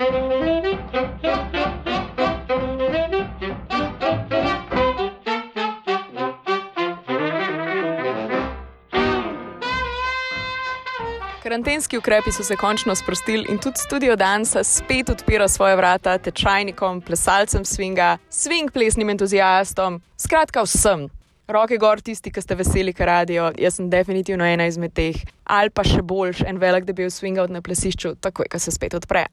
Karantenski ukrepi so se končno sprostili in tudi studio Dansa spet odpira svoje vrata tečajnikom, plesalcem swinga, swing plesnim entuziastom, skratka vsem. Roke gor tisti, ki ste veseli, kar radijo. Jaz sem definitivno ena izmed teh, ali pa še boljš, en velik, da bi bil swingal na plesišču, takoj, ko se spet odpre.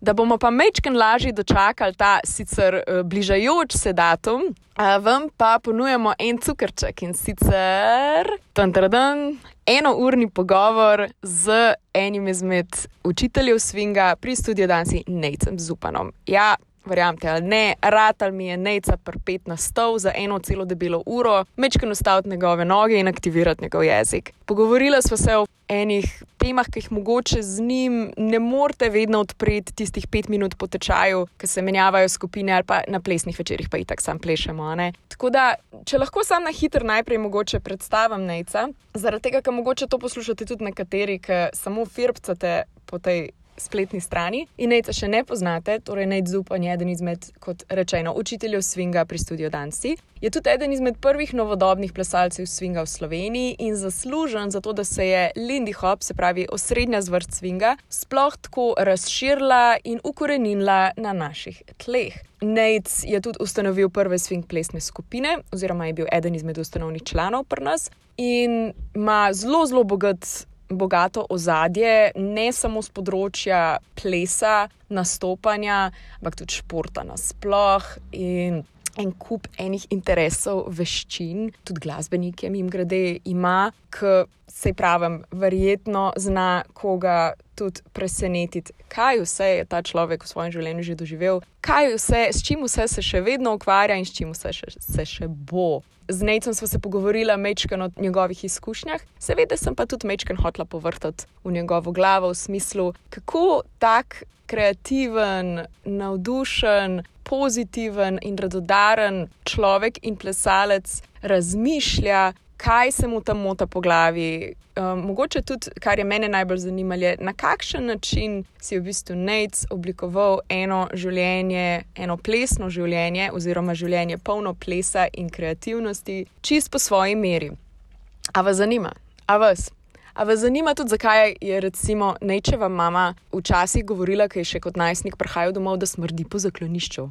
Da bomo pa mečken lažje dočakali ta sicer uh, bližajoč se datum, uh, vam pa ponujemo en cukrček in sicer tantradan, eno urni pogovor z enim izmed učiteljev swinga pri studiu Dansi Necem Zupanom. Ja, verjamete ali ne, ratal mi je neca prpet na stol za eno celo debelo uro, mečkano staviti njegove noge in aktivirati njegov jezik. Pogovorila sva se o enih temah, ki jih mogoče z njim ne morete vedno odpreti tistih pet minut po tečaju, ki se menjavajo skupine ali pa na plesnih večerjih, pa itak sam plešemo. Tako da, če lahko sam na hitro najprej mogoče predstavim neca, zaradi tega, ker mogoče to poslušate tudi nekateri, ki samo firpcate po tej spletni strani. In nečesa še ne poznate, torej Nate Zupan je eden izmed, kot rečeno, učiteljev swinga pri studiu Danci. Je tudi eden izmed prvih novodobnih plesalcev swinga v Sloveniji in zaslužen za to, da se je Lindy Hop, se pravi osrednja zvrst swinga, sploh tako razširila in ukorenila na naših tleh. Nate je tudi ustanovil prve swing plesne skupine, oziroma je bil eden izmed ustanovnih članov pri nas in ima zelo, zelo bogat bogato ozadje, ne samo z področja plesa, nastopanja, ampak tudi športa nasplošno en kup enih interesov, veščin, tudi glasbenik je jim grede, ima, ki se pravim, verjetno zna koga tudi presenetiti, kaj vse je ta človek v svojem življenju že doživel, kaj vse, s čim vse se še vedno ukvarja in s čim vse še, se še bo. Z Necem smo se pogovorili mečken o njegovih izkušnjah, seveda sem pa tudi mečken hotla povrtati v njegovo glavo v smislu, kako tak kreativen, navdušen, pozitiven in radodaren človek in plesalec razmišlja, kaj se mu tam mota po glavi. Um, mogoče tudi, kar je mene najbolj zanimalo, na kakšen način si v bistvu Nec oblikoval eno življenje, eno plesno življenje, oziroma življenje polno plesa in kreativnosti, čist po svoji meri. A vas zanima? A vas? A vas zanima tudi, zakaj je recimo nečeva mama včasih govorila, ki je še kot najstnik prihajal domov, da smrdi po zaklonišču?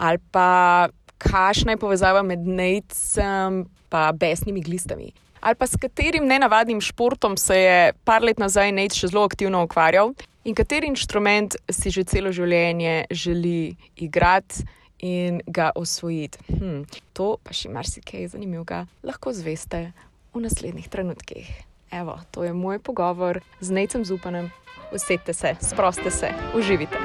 Ali pa kakšna je povezava med nejcem in besnimi glistami? Ali pa s katerim nenavadnim športom se je par let nazaj nejc še zelo aktivno ukvarjal in kateri inštrument si že celo življenje želi igrati? In ga osvojiti. Hm, to pa še marsikaj zanimivega lahko zveste v naslednjih trenutkih. Evo, to je moj pogovor z Necem Zupanem. Usedite se, sproste se, uživite.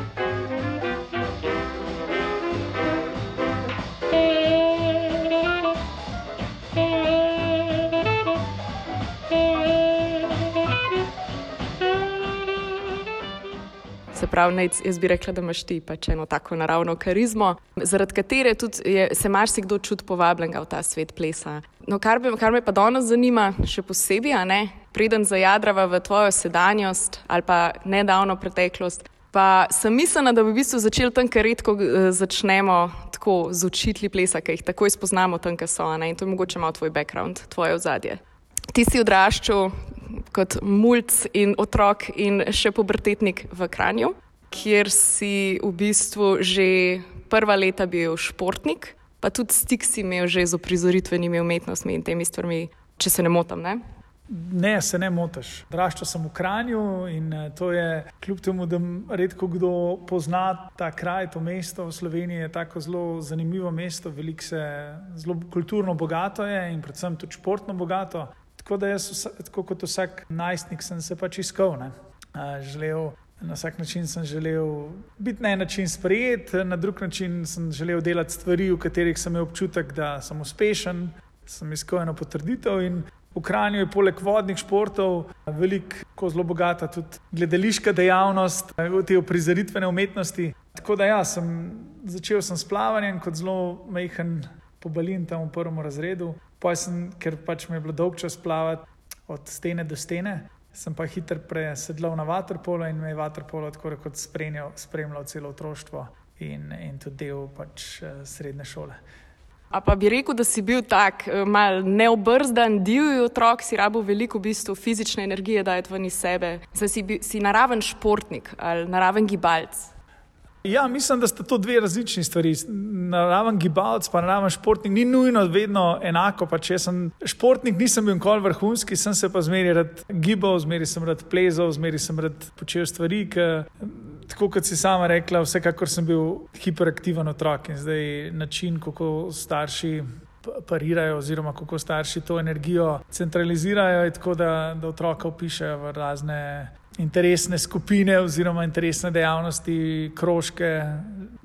Se pravi, nec, jaz bi rekla, da imaš ti pač eno tako naravno karizmo, zaradi katere tudi je, se marsikdo čuti povabljen v ta svet plesa. No, kar, bi, kar me pa danes zanima, še posebej, ne, preden zajadrava v tvojo sedanjost ali pa nedavno preteklost. Pa sem mislila, da bi v bistvu začeli tam, ker redko začnemo tako z učitli plesa, ki jih takoj spoznamo tam, kjer so. Ne? In to je mogoče malo tvoj background, tvoje ozadje. Ti si odraščal kot mulj in otrok in še pubertetnik v Kranju, kjer si v bistvu že prva leta bil športnik pa tudi stik si imel že z uprizoritvenimi umetnostmi in temi stvarmi, če se ne motim. Ne? Ne, se ne motiš. Raščal sem v Kranju in eh, to je, kljub temu, da redko kdo pozna ta kraj, to mesto v Sloveniji, je tako zelo zanimivo mesto, veliko se, zelo kulturno bogato je in predvsem tudi športno bogato. Tako da jaz, tako kot vsak najstnik, sem se pač iskal. Ne. Želel Na vsak način sem želel biti na en način sprejet, na drug način sem želel delati stvari, v katerih sem imel občutek, da sem uspešen. Sem iskal eno potrditev v Kranju je poleg vodnih športov veliko zelo bogata tudi gledališka dejavnost, te prizoritvene umetnosti. Tako da ja, sem začel sem s plavanjem kot zelo majhen pobalin tam v prvem razredu. Sem, ker pač mi je bilo dolg čas plavati od stene do stene, sem pa hitro presedlal na vaterpolo in me je vaterpolo tako kot spremljal celo otroštvo in, in tudi del pač uh, srednje šole. A pa bi rekel, da si bil tak eh, mal neobrzdan, divji otrok, si rabo veliko v bistvu fizične energije dajati ven iz sebe. Zdaj si, si naraven športnik ali naraven gibalc. Ja, mislim, da sta to dve različni stvari. Naraven gibalc, pa naraven športnik, ni nujno vedno enako. Pa če sem športnik, nisem bil nikoli vrhunski, sem se pa zmeraj rad gibal, zmeraj sem rad plezal, zmeraj sem rad počel stvari. Ki, tako kot si sama rekla, vsekakor sem bil hiperaktiven otrok in zdaj način, kako starši. Parirajo, oziroma kako starši to energijo centralizirajo, tako da, da otroka upišajo v razne interesne skupine oziroma interesne dejavnosti, krožke,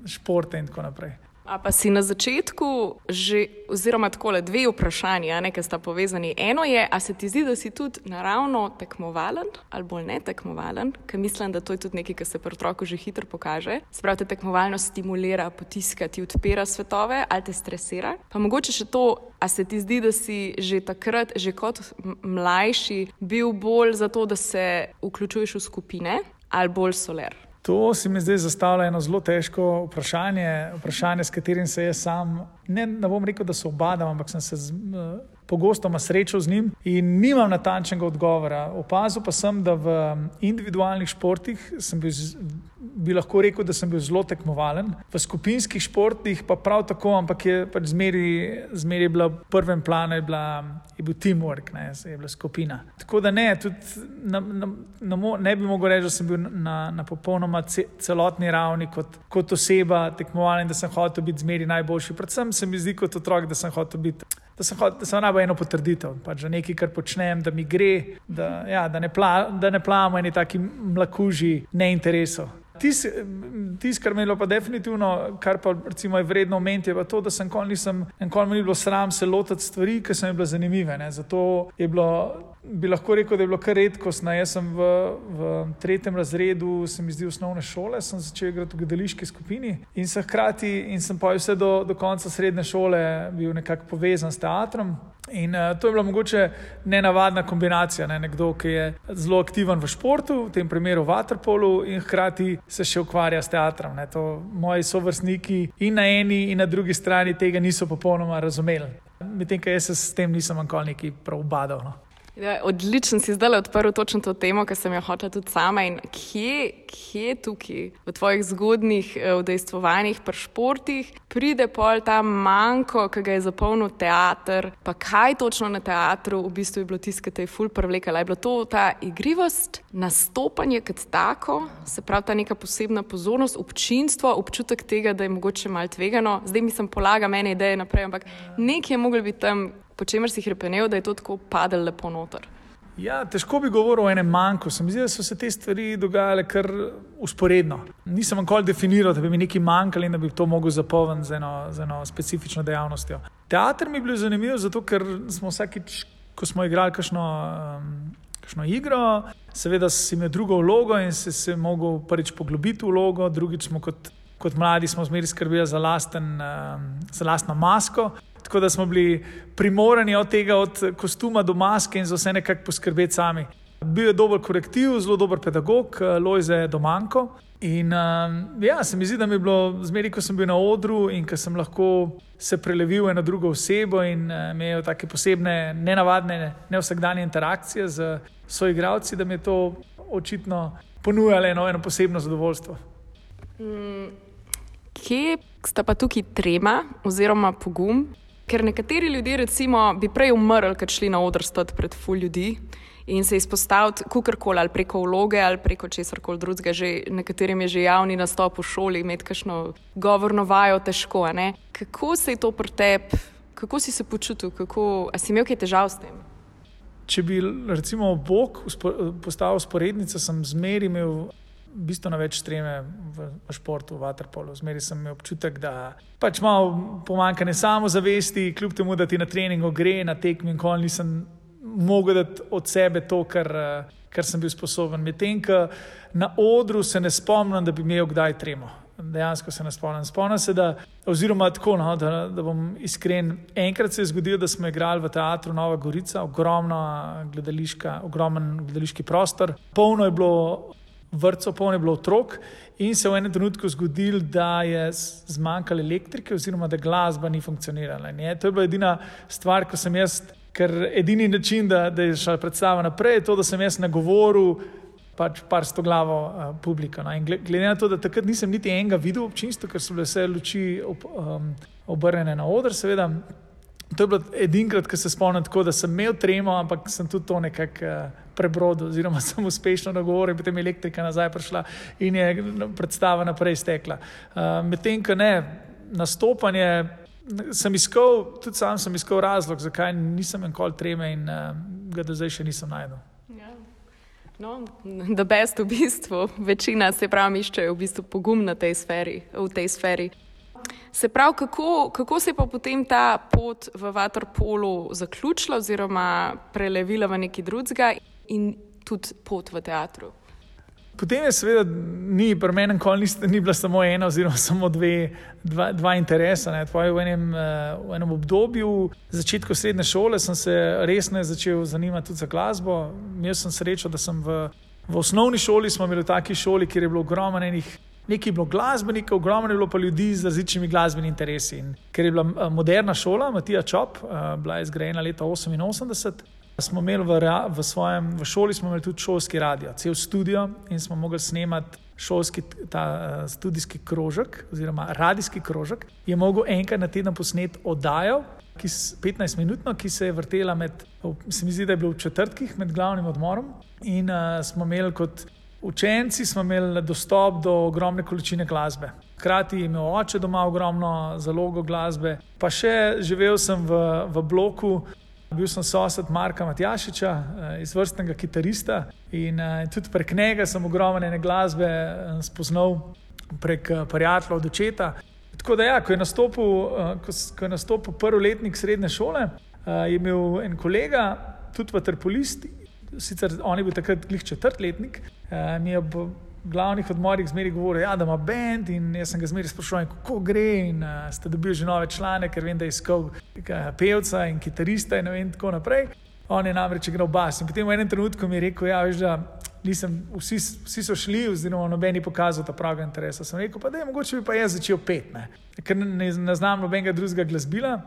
športe in tako naprej. A pa si na začetku že, oziroma tako le dve vprašanje, ki sta povezani. Eno je, a se ti zdi, da si tudi naravno tekmovalen ali bolj ne tekmovalen, ker mislim, da to je tudi nekaj, kar se pri otroku že hitro pokaže. Sprav te tekmovalno stimulira, potiska ti, odpira svetove ali te stresira. Pa mogoče še to, a se ti zdi, da si že takrat, že kot mlajši, bil bolj za to, da se vključuješ v skupine ali bolj soler. To se mi zdaj zastavlja eno zelo težko vprašanje, vprašanje, s katerim se jaz sam, ne, ne bom rekel, da se obadam, ampak sem se z, pogosto srečal z njim in nimam natančnega odgovora. Opazil pa sem, da v individualnih športih sem bil bi lahko rekel, da sem bil zelo tekmovalen. V skupinskih športih pa prav tako, ampak je pač zmeri bila v prvem planu, je, bila, je bil teamwork, ne, je bila skupina. Tako da ne, tudi na, na, na, ne bi mogel reči, da sem bil na, na popolnoma celotni ravni kot, kot oseba tekmovalen, da sem hotel biti zmeri najboljši. Predvsem se mi zdi kot otrok, da sem hotel biti. Da sem, da sem najbolj eno potrditev, pač, da nekaj, kar počnem, da mi gre, da, ja, da ne, pla, ne plavamo in taki mlakuži neinteresov. Tisto, kar me je pa definitivno, kar pa recimo, je vredno omeniti, je pa to, da sem nikoli ni bilo sram se lotiti stvari, ki so mi bile zanimive. Ne. Zato je bilo, bi lahko rekel, da je bilo kar redkost. Ne. Jaz sem v, v tretjem razredu, se mi zdi, osnovne šole, sem začel igrati v gledališki skupini in sem hkrati in sem pa vse do, do konca srednje šole bil nekako povezan s teatrom. In uh, to je bila mogoče nenavadna kombinacija. Ne? Nekdo, ki je zelo aktiven v športu, v tem primeru v Waterpolu, in hkrati se še ukvarja s teatrom. To, moji sovrstniki in na eni in na drugi strani tega niso popolnoma razumeli. Medtem, ker jaz se s tem nisem nikoli neki prav obadal. No? Ja, odlično si zdaj odprl točno to temo, ki sem jo hotel tudi sama. In kje, kje tukaj v tvojih zgodnih eh, pri športih, pride pol ta manjko, ki ga je zapolnil teater, pa kaj točno na teatru v bistvu je bilo tisto, ki te je ful privlekala. Je bilo to ta igrivost, nastopanje kot tako, se pravi ta neka posebna pozornost, občinstvo, občutek tega, da je mogoče malo tvegano. Zdaj mi sem polaga mene ideje naprej, ampak nekaj je moglo biti tam po čemer si hrepenel, da je to tako padlo lepo noter. Ja, težko bi govoril o enem manjku. Se mi zdi, da so se te stvari dogajale kar usporedno. Nisem nikoli definiral, da bi mi nekaj manjkalo in da bi to mogel zapolniti z, z eno specifično dejavnostjo. Teater mi je bil zanimiv, zato ker smo vsakič, ko smo igrali kakšno, um, igro, seveda si imel drugo vlogo in si se mogel prvič poglobiti v vlogo, drugič smo kot, kot mladi smo zmeri skrbeli za, lasten, za lastno masko. Tako da smo bili primorani od tega, od kostuma do maske in za vse nekako poskrbeti sami. Bil je dober korektiv, zelo dober pedagog, eh, Lojze Domanko. In um, ja, se mi zdi, da mi je bilo zmeri, ko sem bil na odru in ko sem lahko se prelevil v eno drugo osebo in uh, imel take posebne, nenavadne, ne vsakdanje interakcije z svojimi igravci, da mi je to očitno ponujalo eno, eno posebno zadovoljstvo. Mm, kje sta pa tukaj trema oziroma pogum? Ker nekateri ljudje, recimo, bi prej umrli, ker šli na oder stati pred ful ljudi in se izpostaviti kukorkoli ali preko vloge ali preko česar koli drugega. Že nekaterim je že javni nastop v šoli, imeti kakšno govorno vajo težko. Kako se je to pri tebi, kako si se počutil, kako, si imel kaj težav s tem? Če bi recimo Bog postavil sporednico, sem zmeri imel bistveno več streme v, v športu, v Waterpolu. Zmeri sem imel občutek, da pač malo pomankanje samozavesti, kljub temu, da ti na treningu gre, na tekmi, in kol nisem mogel dati od sebe to, kar, kar sem bil sposoben. Medtem, ko na odru se ne spomnim, da bi imel kdaj tremo. dejansko se ne spomnim. Spomnim se, da, oziroma tako, no, da, da bom iskren. Enkrat se je zgodilo, da smo igrali v teatru Nova Gorica, ogromno gledališka, ogromen gledališki prostor, polno je bilo vrtcev, polno je bilo otrok. In se je v enem trenutku zgodilo, da je zmanjkalo elektrike, oziroma da glasba ni funkcionirala. Je, to je bila edina stvar, ko sem jaz, ker edini način, da, da je šla predstava naprej, je to, da sem jaz nagovoril pač par sto glavo uh, publika. No. Glede na to, da takrat nisem niti enega videl občinstva, ker so bile vse luči ob, um, obrnjene na oder, seveda. To je bilo edinkrat, ko se spomnim tako, da sem imel tremo, ampak sem tudi to nekako uh, prebrodil, oziroma sem uspešno nagovoril, potem je elektrika nazaj prišla in je predstava naprej stekla. Uh, Medtem, ko ne, nastopanje. Sem iskal, tudi sam sem iskal razlog, zakaj nisem enkoli treme in uh, ga do zdaj še nisem najdel. No, da best v bistvu, večina se pravi, iščejo v bistvu pogum na tej sferi, v tej sferi. Se pravi, kako, kako se je pa potem ta pot v Vatorpolu zaključila oziroma prelevila v neki drugega in tudi pot v teatru? Potem je seveda, ni pri meni nikoli ni bila samo ena, oziroma samo dve, dva, dva interesa. V enem, eh, v enem obdobju, začetku srednje šole, sem se resno začel zanimati tudi za glasbo. Imel sem srečo, da sem v, v osnovni šoli, smo imeli v taki šoli, kjer je bilo ogromno enih. Nekaj je bilo glasbenikov, ogromno je bilo pa ljudi z različnimi glasbenimi interesi. In ker je bila eh, moderna šola, Matija Čop, eh, bila je zgrajena leta 1988, Smo imeli v, v, svojem, v šoli imeli tudi šolski radio, cel studio in smo mogli snemati šolski ta, študijski krožek, oziroma radijski krožek. Je mogel enkrat na teden posneti oddajo, ki je 15-minutna, ki se je vrtela med, se mi zdi, da je bilo v četrtkih med glavnim odmorom. In uh, smo imeli kot učenci imeli dostop do ogromne količine glasbe. Hkrati je imel oče doma ogromno zalogo glasbe, pa še živel sem v, v bloku. Bil sem sosed Marka Matjašiča, eh, izvrstnega kitarista in eh, tudi prek njega sem ogromne glasbe eh, spoznal prek prijatelja od očeta. Tako da, ja, ko, je nastopil, ko, ko je nastopil prvi letnik srednje šole, je imel en kolega, tudi v Trpolisti, sicer on je bil takrat glih četrtletnik, mi je glavnih odmorih zmeri govoril, ja, da ima bend in jaz sem ga zmeri sprašoval, kako gre in uh, ste dobili že nove člane, ker vem, da je iskal pevca in kitarista in, in tako naprej. On je namreč igral bas in potem v enem trenutku mi je rekel, ja, veš, da nisem, vsi, vsi so šli, oziroma noben je pokazal ta pravi interes. Sem rekel, pa da je mogoče bi pa jaz začel pet, ne? ker ne, ne, ne znam nobenega drugega glasbila.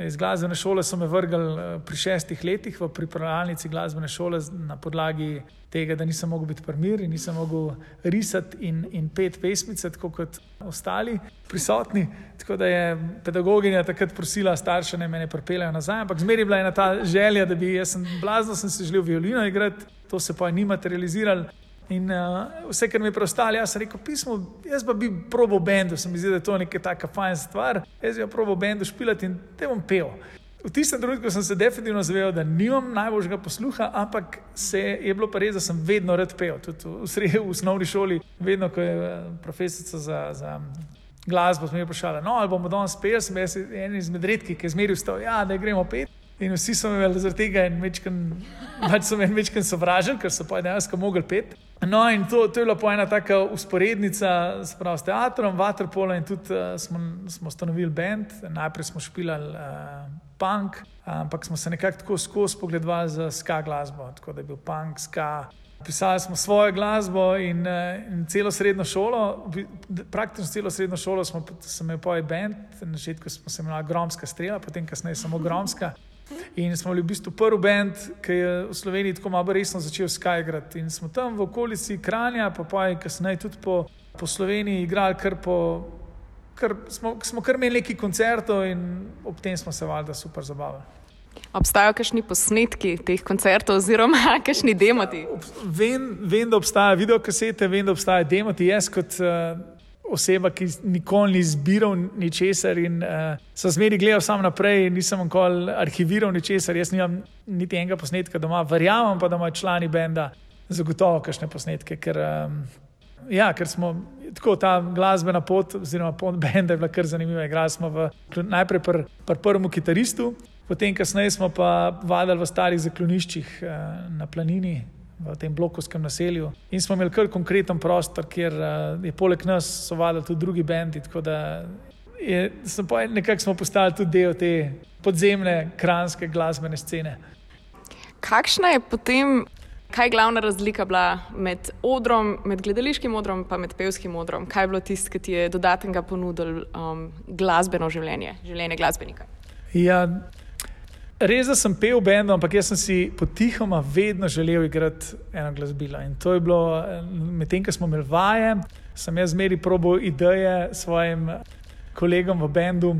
Iz glasbene šole so me vrgli eh, pri šestih letih v pripravljalnici glasbene šole na podlagi tega, da nisem mogel biti primir in nisem mogel risati in, in pet pesmice, tako kot ostali prisotni. Tako da je pedagoginja takrat prosila starše, da me pripeljejo nazaj. Ampak zmeri bila ena ta želja, da bi jaz sem blazno sem se želel violino igrati, to se pa ni materializiralo. In uh, vse, kar mi je preostalo, jaz sem rekel, pismo, jaz pa bi probo bendu, se mi zdi, da je to neka taka fajn stvar. Jaz bi probo bendu špilati in te bom pel. V tistem trenutku sem se definitivno zavedal, da nimam najboljšega posluha, ampak se je bilo pa res, da sem vedno rad pel. Tudi v, sredi, v osnovni šoli, vedno, ko je eh, profesorica za, za glasbo, smo jo vprašali, no, ali bomo danes peli, sem jaz en izmed redkih, ki je zmeril, da ja, gremo pet. In vsi so imeli zaradi tega en večken, pač so imeli večken sovražen, ker so pa dejansko mogli pet. No, in to, to je bila ena taka usporednica s, prav, s teatrom, Waterpolo in tudi uh, smo, smo ustanovili bend. Najprej smo špilali uh, punk, ampak smo se nekako tako skozi pogledovali za ska glasbo, tako da je bil punk, ska. Pisali smo svojo glasbo in, uh, in celo srednjo šolo, praktično celo srednjo šolo smo imeli poj bend, na začetku smo se imenovali Gromska strela, potem kasneje samo Gromska. In smo bili v bistvu prvi bend, ki je v Sloveniji tako malo resno začel skygrati. In smo tam v okolici Kranja, pa pa je kasneje tudi po, po Sloveniji igrali, kar po, kar smo, smo kar imeli neki koncertov in ob tem smo se valjda super zabavali. Obstajajo kakšni posnetki teh koncertov, oziroma kakšni demoti? Vem, vem, da obstajajo videokasete, vem, da obstajajo demoti. Jaz kot uh, oseba, ki nikoli ni zbiral ničesar in uh, sem zmeri gledal samo naprej, nisem nikoli arhiviral ničesar, jaz nimam niti enega posnetka doma, verjamem pa, da imajo člani benda zagotovo kakšne posnetke, ker, um, ja, ker smo tako ta glasbena pot, oziroma pot benda je bila kar zanimiva. Igrali smo v, najprej pri pr prvem kitaristu, potem kasneje smo pa vadili v starih zakloniščih uh, na planini v tem blokovskem naselju. In smo imeli kar konkreten prostor, kjer uh, je poleg nas so vadili tudi drugi bendi. Tako da je, nekako smo postali tudi del te podzemne, kranske glasbene scene. Kakšna je potem Kaj je glavna razlika bila med odrom, med gledališkim odrom in med pevskim odrom? Kaj je bilo tisto, ki ti je dodatnega ponudil um, glasbeno življenje, življenje glasbenika? Ja, res da sem pel v bendu, ampak jaz sem si potihoma vedno želel igrati eno glasbilo. In to je bilo medtem, ko smo imeli vaje, sem jaz zmeri probo ideje svojim kolegom v bendu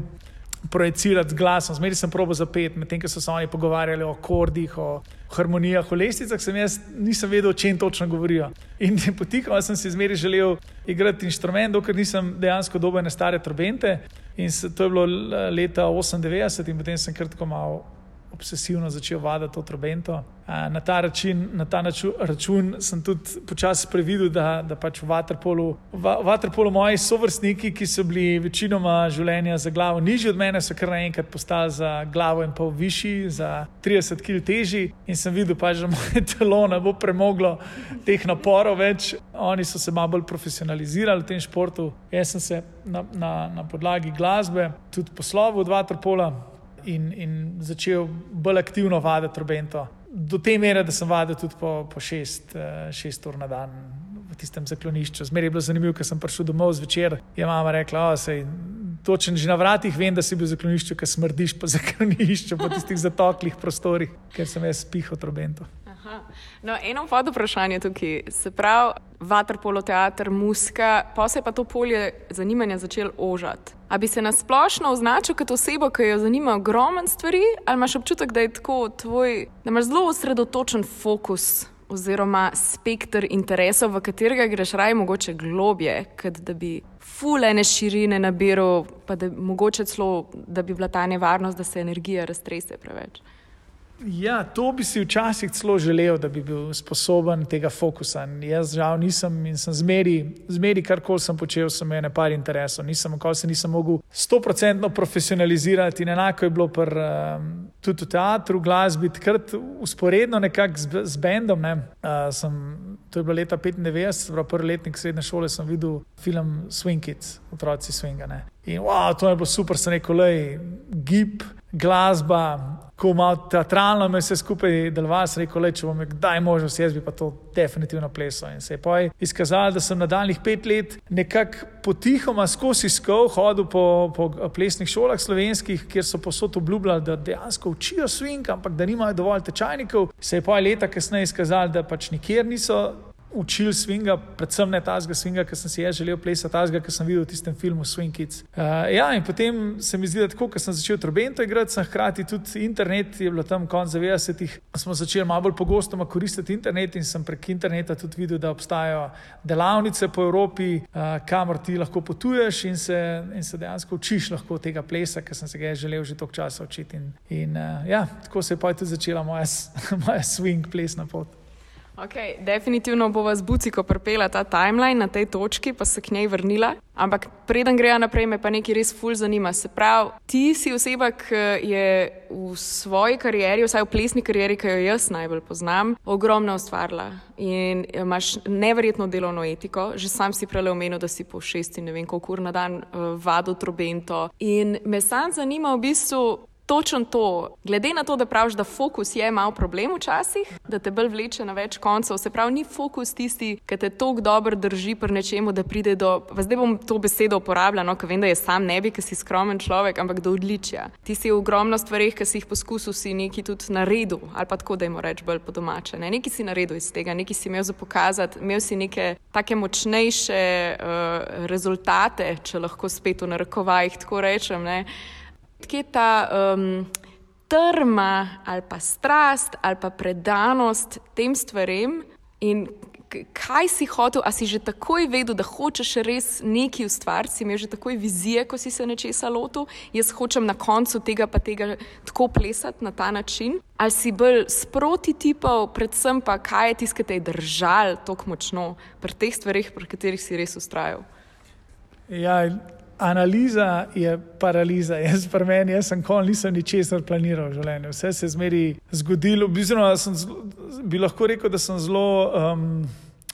projicirati z glasom. Zmeri sem probo zapet, medtem ko so se oni pogovarjali o akordih, o harmonijah, o lesticah, sem jaz nisem vedel, o čem točno govorijo. In potikal sem si zmeri želel igrati inštrument, dokler nisem dejansko dobil na stare trobente. In to je bilo leta 98 in potem sem kratko malo obsesivno začel vaditi to trobento. Na ta, račin, na ta naču, račun sem tudi počasi previdel, da, da pač v Waterpolu, v Waterpolu moji sovrstniki, ki so bili večinoma življenja za glavo nižji od mene, so kar naenkrat postali za glavo in pol višji, za 30 kg težji. In sem videl, pač, da moje telo ne bo premoglo teh naporov več. Oni so se malo bolj profesionalizirali v tem športu. Jaz sem se na, na, na podlagi glasbe tudi poslovil od Waterpola in, in začel bolj aktivno vaditi trobento. Do te mere, da sem vadil tudi po, po šest, eh, šest ur na dan v tistem zaklonišču. Zmeraj je bilo zanimivo, ker sem prišel domov zvečer. Je mama rekla, da se točno že na vratih vem, da si bil v zaklonišču, ker smrdiš po zaklonišču, po tistih zatoklih prostorih, ker sem jaz pihal trobento. No, eno pod vprašanje tukaj. Se pravi, vaterpolo teater, muska, pa se je pa to polje zanimanja začelo ožati. A bi se nasplošno označil kot osebo, ki jo zanima ogromen stvari, ali imaš občutek, da je tako tvoj, da imaš zelo osredotočen fokus oziroma spektr interesov, v katerega greš raje mogoče globje, kot da bi fulene širine nabiral, pa da mogoče celo, da bi bila ta nevarnost, da se energija raztrese preveč. Ja, to bi si včasih celo želel, da bi bil sposoben tega fokusa. Jaz žal nisem in sem zmeri, zmeri karkoli sem počel, sem imel nekaj interesov. Nisem, se nisem mogel stoprocentno profesionalizirati enako je bilo pr, um, tudi v teatru, v glasbi, takrat usporedno nekako z, z bendom. Ne. Sem, to je bilo leta 95, prav prvi letnik srednje šole, sem videl film Swing Kids, otroci Swinga. Ne. In wow, to je bilo super, sem rekel, le gib, glasba ko malo teatralno me vse skupaj delovalo, sem rekel, le, če bom kdaj možnost, jaz bi pa to definitivno plesal. In se je pa izkazalo, da sem nadaljnih pet let nekako potihoma skozi skov hodil po, po plesnih šolah slovenskih, kjer so posod obljubljali, da dejansko učijo swing, ampak da nimajo dovolj tečajnikov. Se je pa leta kasneje izkazalo, da pač nikjer niso učil swinga, predvsem ne tazga swinga, ki sem si jaz želel plesati, tazga, ki sem videl v tistem filmu Swing Kids. Uh, ja, in potem se mi zdi, da tako, ko sem začel trobento igrati, sem hkrati tudi internet, je bilo tam konec 90-ih, smo začeli malo bolj pogosto koristiti internet in sem prek interneta tudi videl, da obstajajo delavnice po Evropi, uh, kamor ti lahko potuješ in se, in se dejansko učiš lahko tega plesa, ki sem se ga želel že toliko časa učiti. In, in uh, ja, tako se je pa tudi začela moja, moja swing plesna pot. Okay, definitivno bo vas Buciko prepela ta timeline na tej točki, pa se k njej vrnila. Ampak preden greja naprej, me pa nekaj res ful zanima. Se pravi, ti si oseba, ki je v svoji karieri, vsaj v plesni karieri, ki jo jaz najbolj poznam, ogromno ustvarila in imaš neverjetno delovno etiko. Že sam si prej omenil, da si po šesti, ne vem, koliko ur na dan uh, vadil trobento. In me sam zanima v bistvu, točno to, glede na to, da praviš, da fokus je malo problem včasih, da te bolj vleče na več koncev, se pravi, ni fokus tisti, ki te tako dobro drži pri nečemu, da pride do, zdaj bom to besedo uporabljal, no, ker vem, da je sam ne bi, ker si skromen človek, ampak do odličja. Ti si v ogromno stvarih, ki si jih poskusil, si neki tudi naredil, ali pa tako, da jim reč bolj po domače. Ne? Nekaj si naredil iz tega, nekaj si imel za pokazati, imel si neke take močnejše uh, rezultate, če lahko spet v narekovajih tako rečem. Ne? Kje ta um, trma ali pa strast ali pa predanost tem stvarem in kaj si hotel, a si že takoj vedel, da hočeš res nekaj ustvariti, si imel že takoj vizije, ko si se nečesa lotil, jaz hočem na koncu tega pa tega tako plesati na ta način. Ali si bolj sproti tipov, predvsem pa kaj je tisto, ki te je držal tako močno pri teh stvarih, pri katerih si res ustrajal? Ja, analiza je paraliza. Jaz, meni, jaz sem kon, nisem ničesar planiral v življenju. Vse se je zmeri zgodilo. Bizno, zelo, bi lahko rekel, da sem zelo um,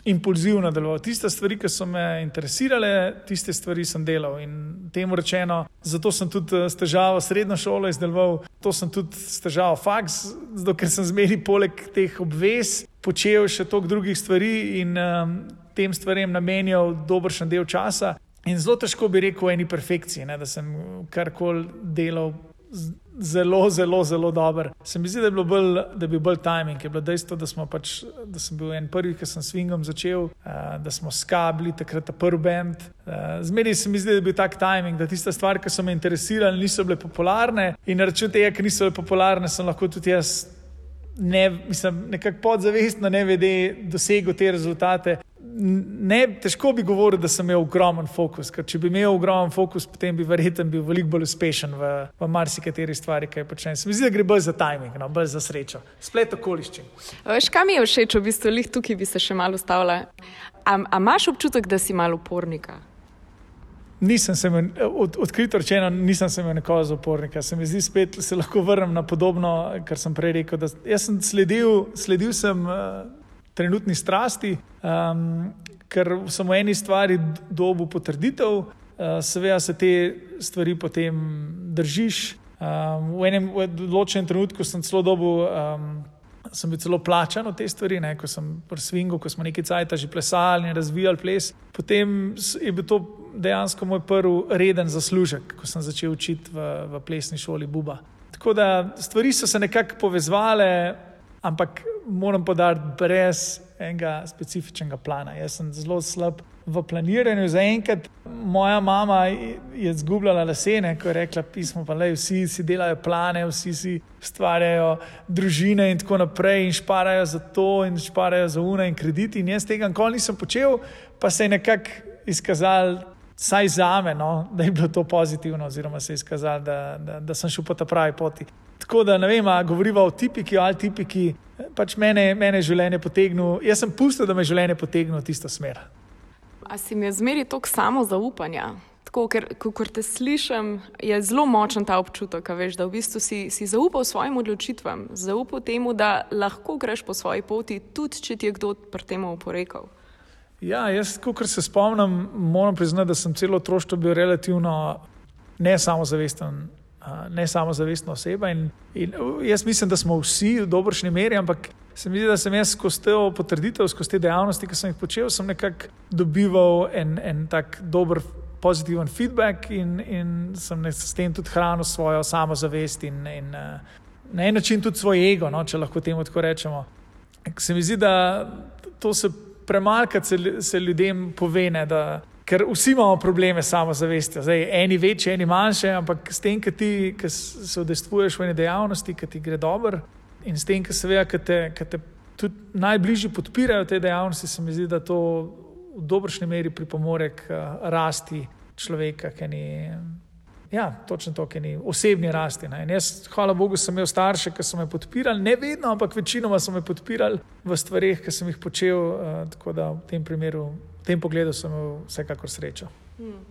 impulzivno deloval. Tiste stvari, ki so me interesirale, tiste stvari sem delal. In temu rečeno, zato sem tudi s težavo srednjo šolo izdeloval, to sem tudi s težavo faks, zato ker sem zmeri poleg teh obvez počel še toliko drugih stvari in um, tem stvarem namenjal dobršen del časa. In zelo težko bi rekel o eni perfekciji, ne, da sem karkoli delal zelo, zelo, zelo dobro. Se mi zdi, da je, bolj, da bil bolj timing, je bilo dejstvo, da, pač, da sem bil en prvi, ki sem s Swingom začel, uh, da smo skabli takrat ta prvi bend. Uh, Zmeri se mi zdi, da je bil tak timing, da tiste stvari, ki so me interesirale, niso bile popularne in na račun tega, ker niso bile popularne, sem lahko tudi jaz. Ne, mislim, nekako podzavestno ne vede dosegel te rezultate ne, težko bi govoril, da sem imel ogromen fokus. Ker če bi imel ogromen fokus, potem bi verjetno bil veliko bolj uspešen v, v marsikateri stvari, kaj počnem. Se mi zdi, da gre bolj za timing, no, bolj za srečo. Splet okoliščin. Veš, kam je všeč, v bistvu, lih tukaj bi se še malo ustavila. Ampak imaš občutek, da si malo upornika? Nisem se imel, od, odkrito rečeno, nisem se imel nekoga za upornika. Se mi zdi, spet se lahko vrnem na podobno, kar sem prej rekel. Jaz sem sledil, sledil sem. Uh, trenutni strasti, um, ker sem v eni stvari dobil potrditev, uh, seveda se te stvari potem držiš. Um, v enem določenem trenutku sem celo dobil. Um, Sem bil celo plačan od te stvari, ne? ko sem pri Swingu, ko smo nekaj časa že plesali in razvijali ples. Potem je bil to dejansko moj prvi reden zaslužek, ko sem začel učiti v, v plesni šoli Buba. Tako da stvari so se nekako povezale, ampak moram podariti, brez enega specifičnega plana. Jaz sem zelo slab v planiranju. Zaenkrat moja mama je zgubljala lasene, ko je rekla: pismo, pa le vsi si delajo plane, vsi si ustvarjajo družine in tako naprej, in šparajo za to, in šparajo za una in krediti. In jaz tega nikoli nisem počel, pa se je nekako izkazal. Saj za me, no, da je bilo to pozitivno, oziroma se je izkazalo, da, da, da sem šel po ta pravi poti. Tako da ne vem, govorimo o tipiki ali tipiki. Pač mene, mene življenje potegnilo, jaz sem pustil, da me življenje potegne v tisto smer. A si mi je zmeri toliko samo zaupanja? Tako, ker ko te slišim, je zelo močen ta občutek, veš, da v bistvu si, si zaupal svojim odločitvam, zaupal temu, da lahko greš po svoji poti, tudi če ti je kdo pri tem oporekal. Ja, jaz, kot se spomnim, moram priznati, da sem celo otroštvo bil relativno ne samozavesten ne samozavestna oseba. In, in jaz mislim, da smo vsi v dobršni meri, ampak se mi zdi, da sem jaz skozi te potrditev, skozi te dejavnosti, ki sem jih počel, sem nekako dobival en, en tak dober. Pozitiven feedback, in, in sem s tem tudi hranil svojo samozavest, in, in na en način tudi svoj ego, no, če lahko temu tako rečemo. Se mi zdi, da to se premalkrat se, se ljudem pove, ne, da, ker vsi imamo probleme s samozavestjo. Zdaj, eni večji, eni manjši, ampak s tem, ki ti ki se odestvuješ v eni dejavnosti, ki ti gre dobro, in s tem, ki se ve, ki te, te tudi najbližji podpirajo te dejavnosti, se mi zdi, da to v dobršni meri pripomore k rasti človeka, ki ni. Ja, točno to, ki ni osebni rasti. Jaz, hvala Bogu, sem imel starše, ki so me podpirali, ne vedno, ampak večinoma so me podpirali v stvarih, ki sem jih počel. Uh, tako da v tem primeru tem pogledu sem imel vsekakor srečo. Hmm.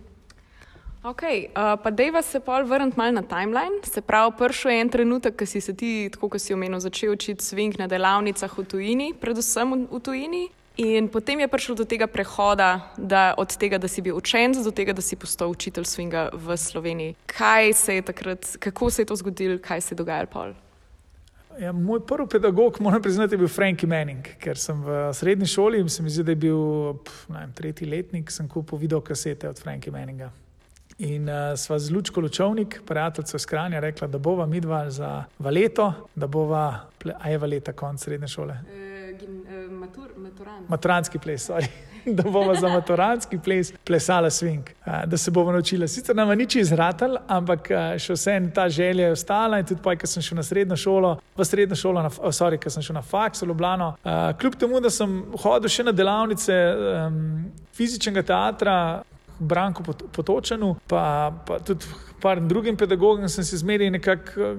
Ok, uh, pa dejva se pol vrniti malo na timeline. Se pravi, prišel je en trenutek, ko si se ti, tako kot si omenil, začel učiti sving na delavnicah v tujini, predvsem v tujini. In potem je prišlo do tega prehoda, da od tega, da si bil učenec, do tega, da si postal učitelj swinga v Sloveniji. Kaj se je takrat, kako se je to zgodilo, kaj se je dogajalo pol? Ja, moj prvi pedagog, moram priznati, je bil Frankie Manning, ker sem v srednji šoli in se mi zdi, da je bil vem, tretji letnik, sem kupil videokasete od Frankie Manninga. In uh, sva z Lučko Lučovnik, prijateljica iz Kranja, rekla, da bova midva za valeto, da bova, a je valeta konc srednje šole. E, gin, e, matur, Maturanski ples, sorry. da bomo za maturanski ples plesali swing, da se bomo naučili. Sicer nam ni čez ratal, ampak še vse en ta želja je ostala. In tudi, pa, ko sem šel na srednjo šolo, v srednjo šolo, na, oh, sorry, ko sem šel na faks v Ljubljano, kljub temu, da sem hodil še na delavnice um, fizičnega teatra. Branko Potočenu, pa, pa tudi par drugim pedagogom, sem se zmeraj nekako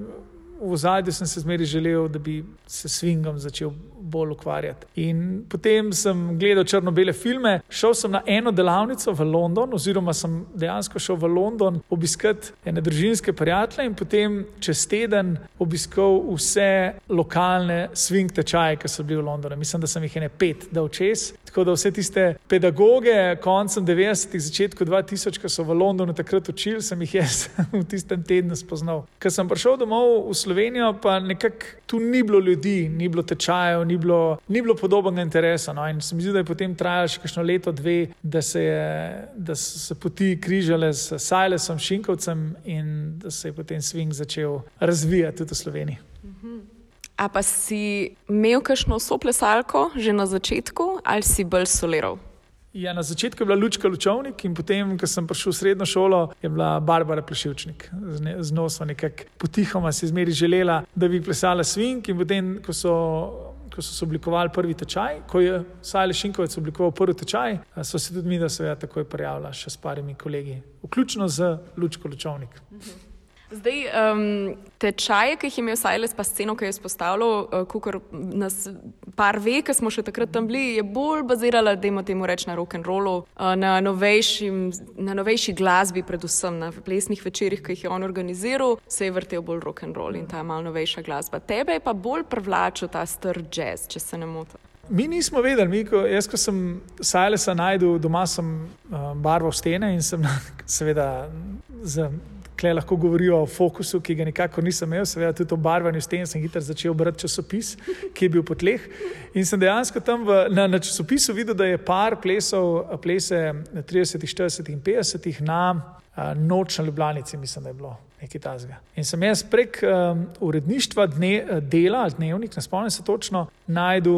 v zadju, sem se zmeraj želel, da bi se svingom začel bolj ukvarjati. In potem sem gledal črno-bele filme, šel sem na eno delavnico v London, oziroma sem dejansko šel v London obiskati ene družinske prijatelje in potem čez teden obiskal vse lokalne swing tečaje, ki so bili v Londonu. Mislim, da sem jih ene pet dal čez. Tako da vse tiste pedagoge, koncem 90-ih, začetku 2000, ki so v Londonu takrat učili, sem jih jaz v tistem tednu spoznal. Ker sem prišel domov v Slovenijo, pa nekako tu ni bilo ljudi, ni bilo tečajev, ni bilo, ni bilo podobnega interesa. No? In se mi zdi, da je potem trajalo še kakšno leto, dve, da, se je, da so se poti križale s Sajlesom, Šinkovcem in da se je potem swing začel razvijati tudi v Sloveniji. A pa si imel kakšno soplesalko že na začetku ali si bolj soliral? Ja, na začetku je bila Lučka Lučovnik in potem, ko sem prišel v srednjo šolo, je bila Barbara Plešivčnik. Z njo smo nekako potihoma si zmeri želela, da bi plesala swing in potem, ko so. Ko so se oblikovali prvi tečaj, ko je Sajle Šinkovec oblikoval prvi tečaj, so se tudi mi, da se je takoj prijavila še s parimi kolegi, vključno z Lučko Lučovnik. Uh -huh. Zdaj, um, tečaje, ki jih je imel Sajles, pa sceno, ki je izpostavljal, uh, kot nas par ve, ki smo še takrat tam bili, je bolj bazirala, da imamo temu reči na rock and rollu, uh, na, na novejši glasbi, predvsem na plesnih večerjih, ki jih je on organiziral, se je vrtel bolj rock and roll in ta mal novejša glasba. Tebe je pa bolj privlačil ta star jazz, če se ne motim. Mi nismo vedeli, mi, ko, jaz, ko sem Sajlesa najdel, doma sem uh, barval stene in sem seveda z Klej lahko govorijo o fokusu, ki ga nikakor nisem imel, seveda tudi o barvanju sten. Sem hitro začel brati časopis, ki je bil po tleh. In sem dejansko tam v, na, na časopisu videl, da je par plesov, plese 30, 40 in 50 na a, noč na Ljubljanici, mislim, da je bilo nekaj tasga. In sem jaz prek um, uredništva dne, dela dnevnik, ne spomnim se točno, najdu,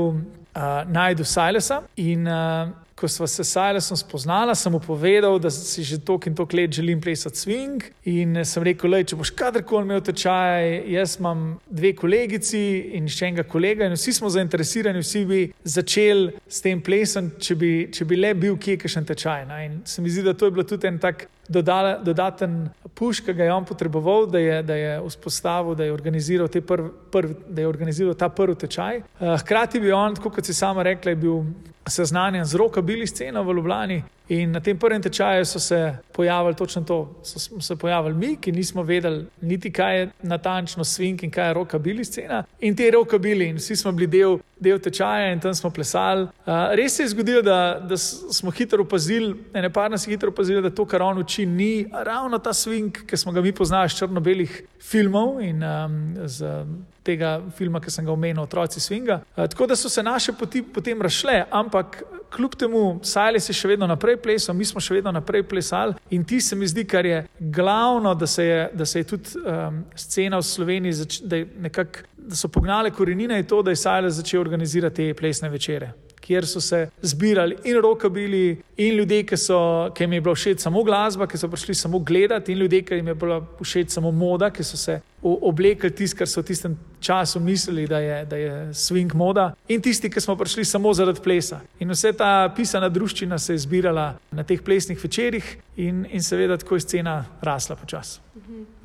uh, najdu Silesa in uh, ko smo se s Silesom spoznala, sem mu povedal, da si že toliko in toliko let želim plesati swing. In sem rekel, da če boš kadarkoli imel tečaj, jaz imam dve kolegici in še enega kolega, in vsi smo zainteresirani, vsi bi začeli s tem plesom, če, če bi le bil kje kakšen tečaj. No? In se mi zdi, da to je bilo tudi en tak dodala, dodaten puš, ki ga je on potreboval, da je, da je vzpostavil, da je organiziral, prv, prv, da je organiziral ta prvi tečaj. Uh, hkrati bi on, kot si sama rekla, bil seznanjen z roka bili sceno v Ljubljani. In na tem prvem tečaju so se pojavili točno to. So se pojavili mi, ki nismo vedeli niti kaj je natančno swing in kaj je roka bili scena. In te roka bili, in vsi smo bili del, del tečaja in tam smo plesali. Uh, res se je zgodilo, da, da smo hitro opazili, ene par nas je hitro opazili, da to, kar on uči, ni ravno ta swing, ki smo ga mi poznali iz črno-belih filmov in um, z tega filma, ki sem ga omenil, Otroci swinga. Uh, tako da so se naše poti potem rašle, ampak kljub temu, Sajli si še vedno naprej plesal, mi smo še vedno naprej plesali in ti se mi zdi, kar je glavno, da se je, da se je tudi um, scena v Sloveniji, da, nekak, da so pognale korenine in to, da je Sajli začel organizirati te plesne večere kjer so se zbirali in rokabili, in ljudje, ki, so, ki jim je bila všeč samo glasba, ki so prišli samo gledati, in ljudje, ki jim je bila všeč samo moda, ki so se oblekli tisto, kar so v tistem času mislili, da je, da je swing moda, in tisti, ki smo prišli samo zaradi plesa. In vse ta pisana družščina se je zbirala na teh plesnih večerjih, in, in seveda tako je scena rasla počasi. Mhm.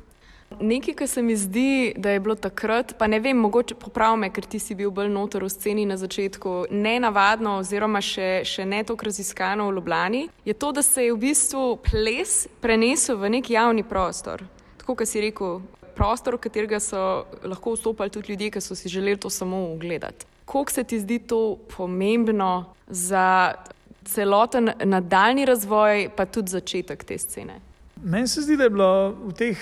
Nekaj, kar se mi zdi, da je bilo takrat, pa ne vem, mogoče popravi me, ker ti si bil bolj notor v sceni na začetku, ne navadno, oziroma še, še ne tako raziskano v Ljubljani, je to, da se je v bistvu ples prenesel v nek javni prostor. Tako, kot si rekel, prostor, v katerega so lahko vstopali tudi ljudje, ki so si želeli to samo ogledati. Kako se ti zdi to pomembno za celoten nadaljni razvoj, pa tudi začetek te scene? Meni se zdi, da je bilo v teh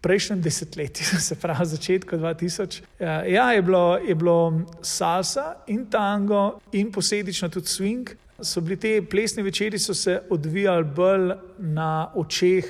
prejšnjem desetletju, se pravi začetku 2000. Ja, ja, je bilo, je bilo salsa in tango in posledično tudi swing. So bili te plesne večeri, so se odvijali bolj na očeh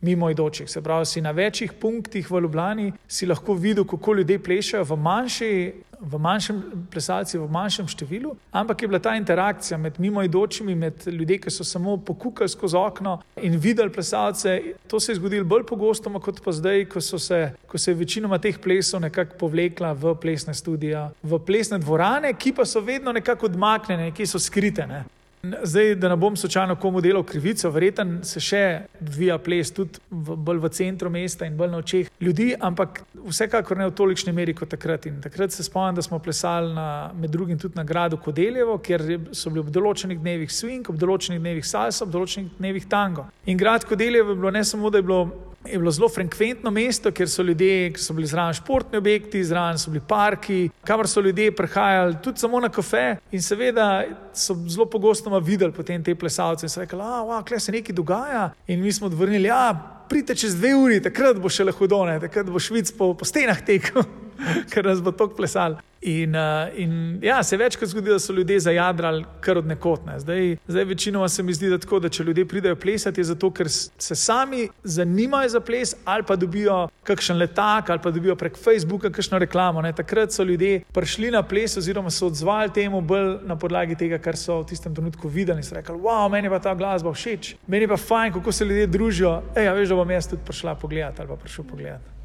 mimo idočih. Se pravi, si na večjih punktih v Ljubljani si lahko videl, kako ljudje plešajo v manjši v manjšem plesalci, v manjšem številu, ampak je bila ta interakcija med mimoidočimi, med ljudmi, ki so samo pokukali skozi okno in videli plesalce. To se je zgodilo bolj pogosto, kot pa zdaj, ko, se, ko se je večinoma teh plesov nekako povlekla v plesne studije, v plesne dvorane, ki pa so vedno nekako odmaknjene, ki so skrite. Ne. Zdaj, da ne bom slučajno komu delal krivico, verjetno se še dvija ples tudi v, bolj v centru mesta in bolj na očeh ljudi, ampak vsekakor ne v tolikšni meri kot takrat. In takrat se spomnim, da smo plesali na, med drugim tudi na gradu Kodeljevo, kjer so bili ob določenih dnevih swing, ob določenih dnevih salsa, ob določenih dnevih tango. In grad Kodeljevo je bilo ne samo, da je bilo je bilo zelo frekventno mesto, ker so ljudje, ki so bili zraven športni objekti, zraven so bili parki, kamor so ljudje prihajali tudi samo na kafe. In seveda so zelo pogosto videli potem te plesalce in so rekli, da wow, se nekaj dogaja. In mi smo odvrnili, da ja, pridite čez dve uri, takrat bo še lahko done, takrat bo švic po, po stenah tekel. ker nas bo tok plesal. In, uh, in ja, se je večkrat zgodilo, da so ljudje zajadrali kar od nekot. Ne. Zdaj, zdaj večinoma se mi zdi, da, tako, da če ljudje pridejo plesati, je zato, ker se sami zanimajo za ples ali pa dobijo kakšen letak ali pa dobijo prek Facebooka kakšno reklamo. Ne. Takrat so ljudje prišli na ples oziroma so odzvali temu bolj na podlagi tega, kar so v tistem trenutku videli in so rekli, wow, meni pa ta glasba všeč, meni pa fajn, kako se ljudje družijo. Ej, ja, veš, da bom jaz tudi prišla pogledati ali pa prišel pogledati.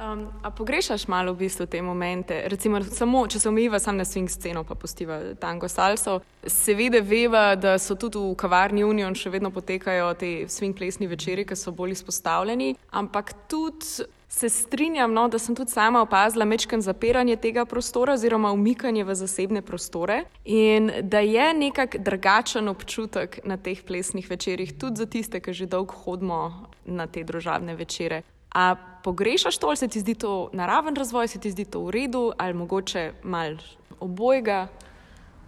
Um, a pogrešaš malo v bistvu te momente? Recimo, samo, če se omejiva samo na swing sceno, pa postiva tango salso. Seveda veva, da so tudi v kavarni Union še vedno potekajo te swing plesni večeri, ki so bolj izpostavljeni, ampak tudi. Se strinjam, no, da sem tudi sama opazila mečken zapiranje tega prostora oziroma umikanje v zasebne prostore in da je nekak drugačen občutek na teh plesnih večerjih, tudi za tiste, ki že dolgo hodimo na te družabne večere. A pogrešaš to, ali se ti zdi to naraven razvoj, se ti zdi to v redu, ali mogoče malo obojega?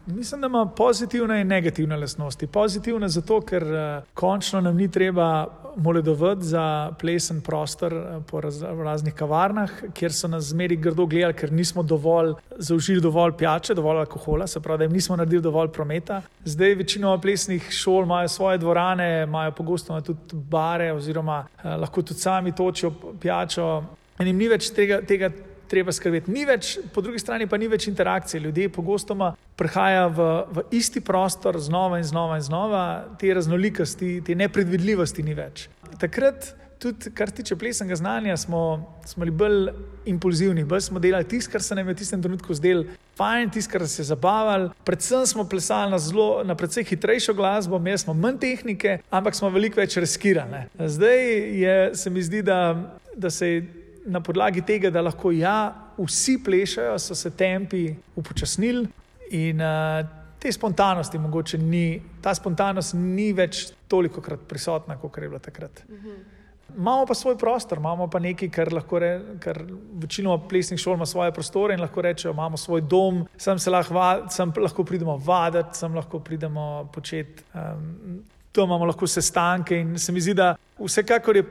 Mislim, da ima pozitivne in negativne lastnosti. Pozitivne zato, ker uh, končno nam ni treba moledovati za plesen prostor uh, po raz, raznih kavarnah, kjer so nas zmeri grdo gledali, ker nismo dovolj zaužili dovolj pijače, dovolj alkohola, se pravi, da jim nismo naredili dovolj prometa. Zdaj večino plesnih šol imajo svoje dvorane, imajo pogosto tudi bare oziroma uh, lahko tudi sami točijo pijačo. In jim ni več tega, tega treba skrbeti. Ni več, po drugi strani pa ni več interakcije. Ljudje pogosto prihajajo v, v isti prostor znova in znova in znova, te raznolikosti, te nepredvidljivosti ni več. Takrat, tudi kar tiče plesnega znanja, smo, smo bili bolj impulzivni, bolj smo delali tisto, kar se nam je v tistem trenutku zdelo fajn, tisto, kar se je zabavalo. Predvsem smo plesali na, zelo, na precej hitrejšo glasbo, imeli smo manj tehnike, ampak smo veliko več riskirali. Zdaj je, se mi zdi, da, da se je na podlagi tega, da lahko ja, vsi plešajo, so se tempi upočasnili in uh, te spontanosti, mogoče ni, ta spontanost ni več toliko krat prisotna, kot je bila takrat. Mhm. Imamo pa svoj prostor, imamo pa nekaj, kar lahko reče, ker večino plesnih šol ima svoje prostore in lahko rečejo, imamo svoj dom, sem se lahko, sem lahko pridemo vaditi, sem lahko pridemo početi. Um, To imamo lahko sestanke, in se mi zdi, da vsekakor je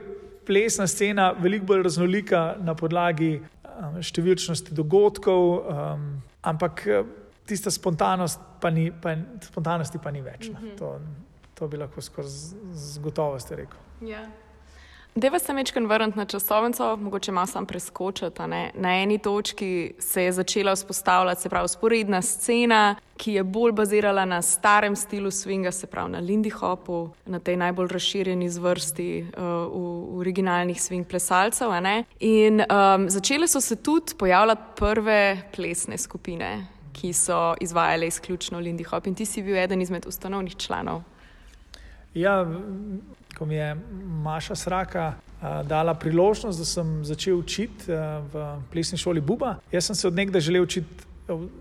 plesna scena veliko bolj raznolika na podlagi um, številčnosti dogodkov, um, ampak uh, tista spontanost pa ni, pa, spontanosti pa ni več. Mm -hmm. to, to bi lahko skozi z gotovostjo rekel. Yeah. Deva se mečken vrniti na časovnico, mogoče malo sam preskočiti. Na eni točki se je začela vzpostavljati, se pravi, sporedna scena, ki je bolj bazirala na starem stilu swinga, se pravi na Lindy Hopu, na tej najbolj razširjeni zvrsti uh, v, v originalnih swing plesalcev. In um, začele so se tudi pojavljati prve plesne skupine, ki so izvajale izključno Lindy Hop in ti si bil eden izmed ustanovnih članov. Ja, ko mi je Maša Sraka uh, dala priložnost, da sem začel učiti uh, v plesni šoli Buba. Jaz sem se od nekdaj želel učiti.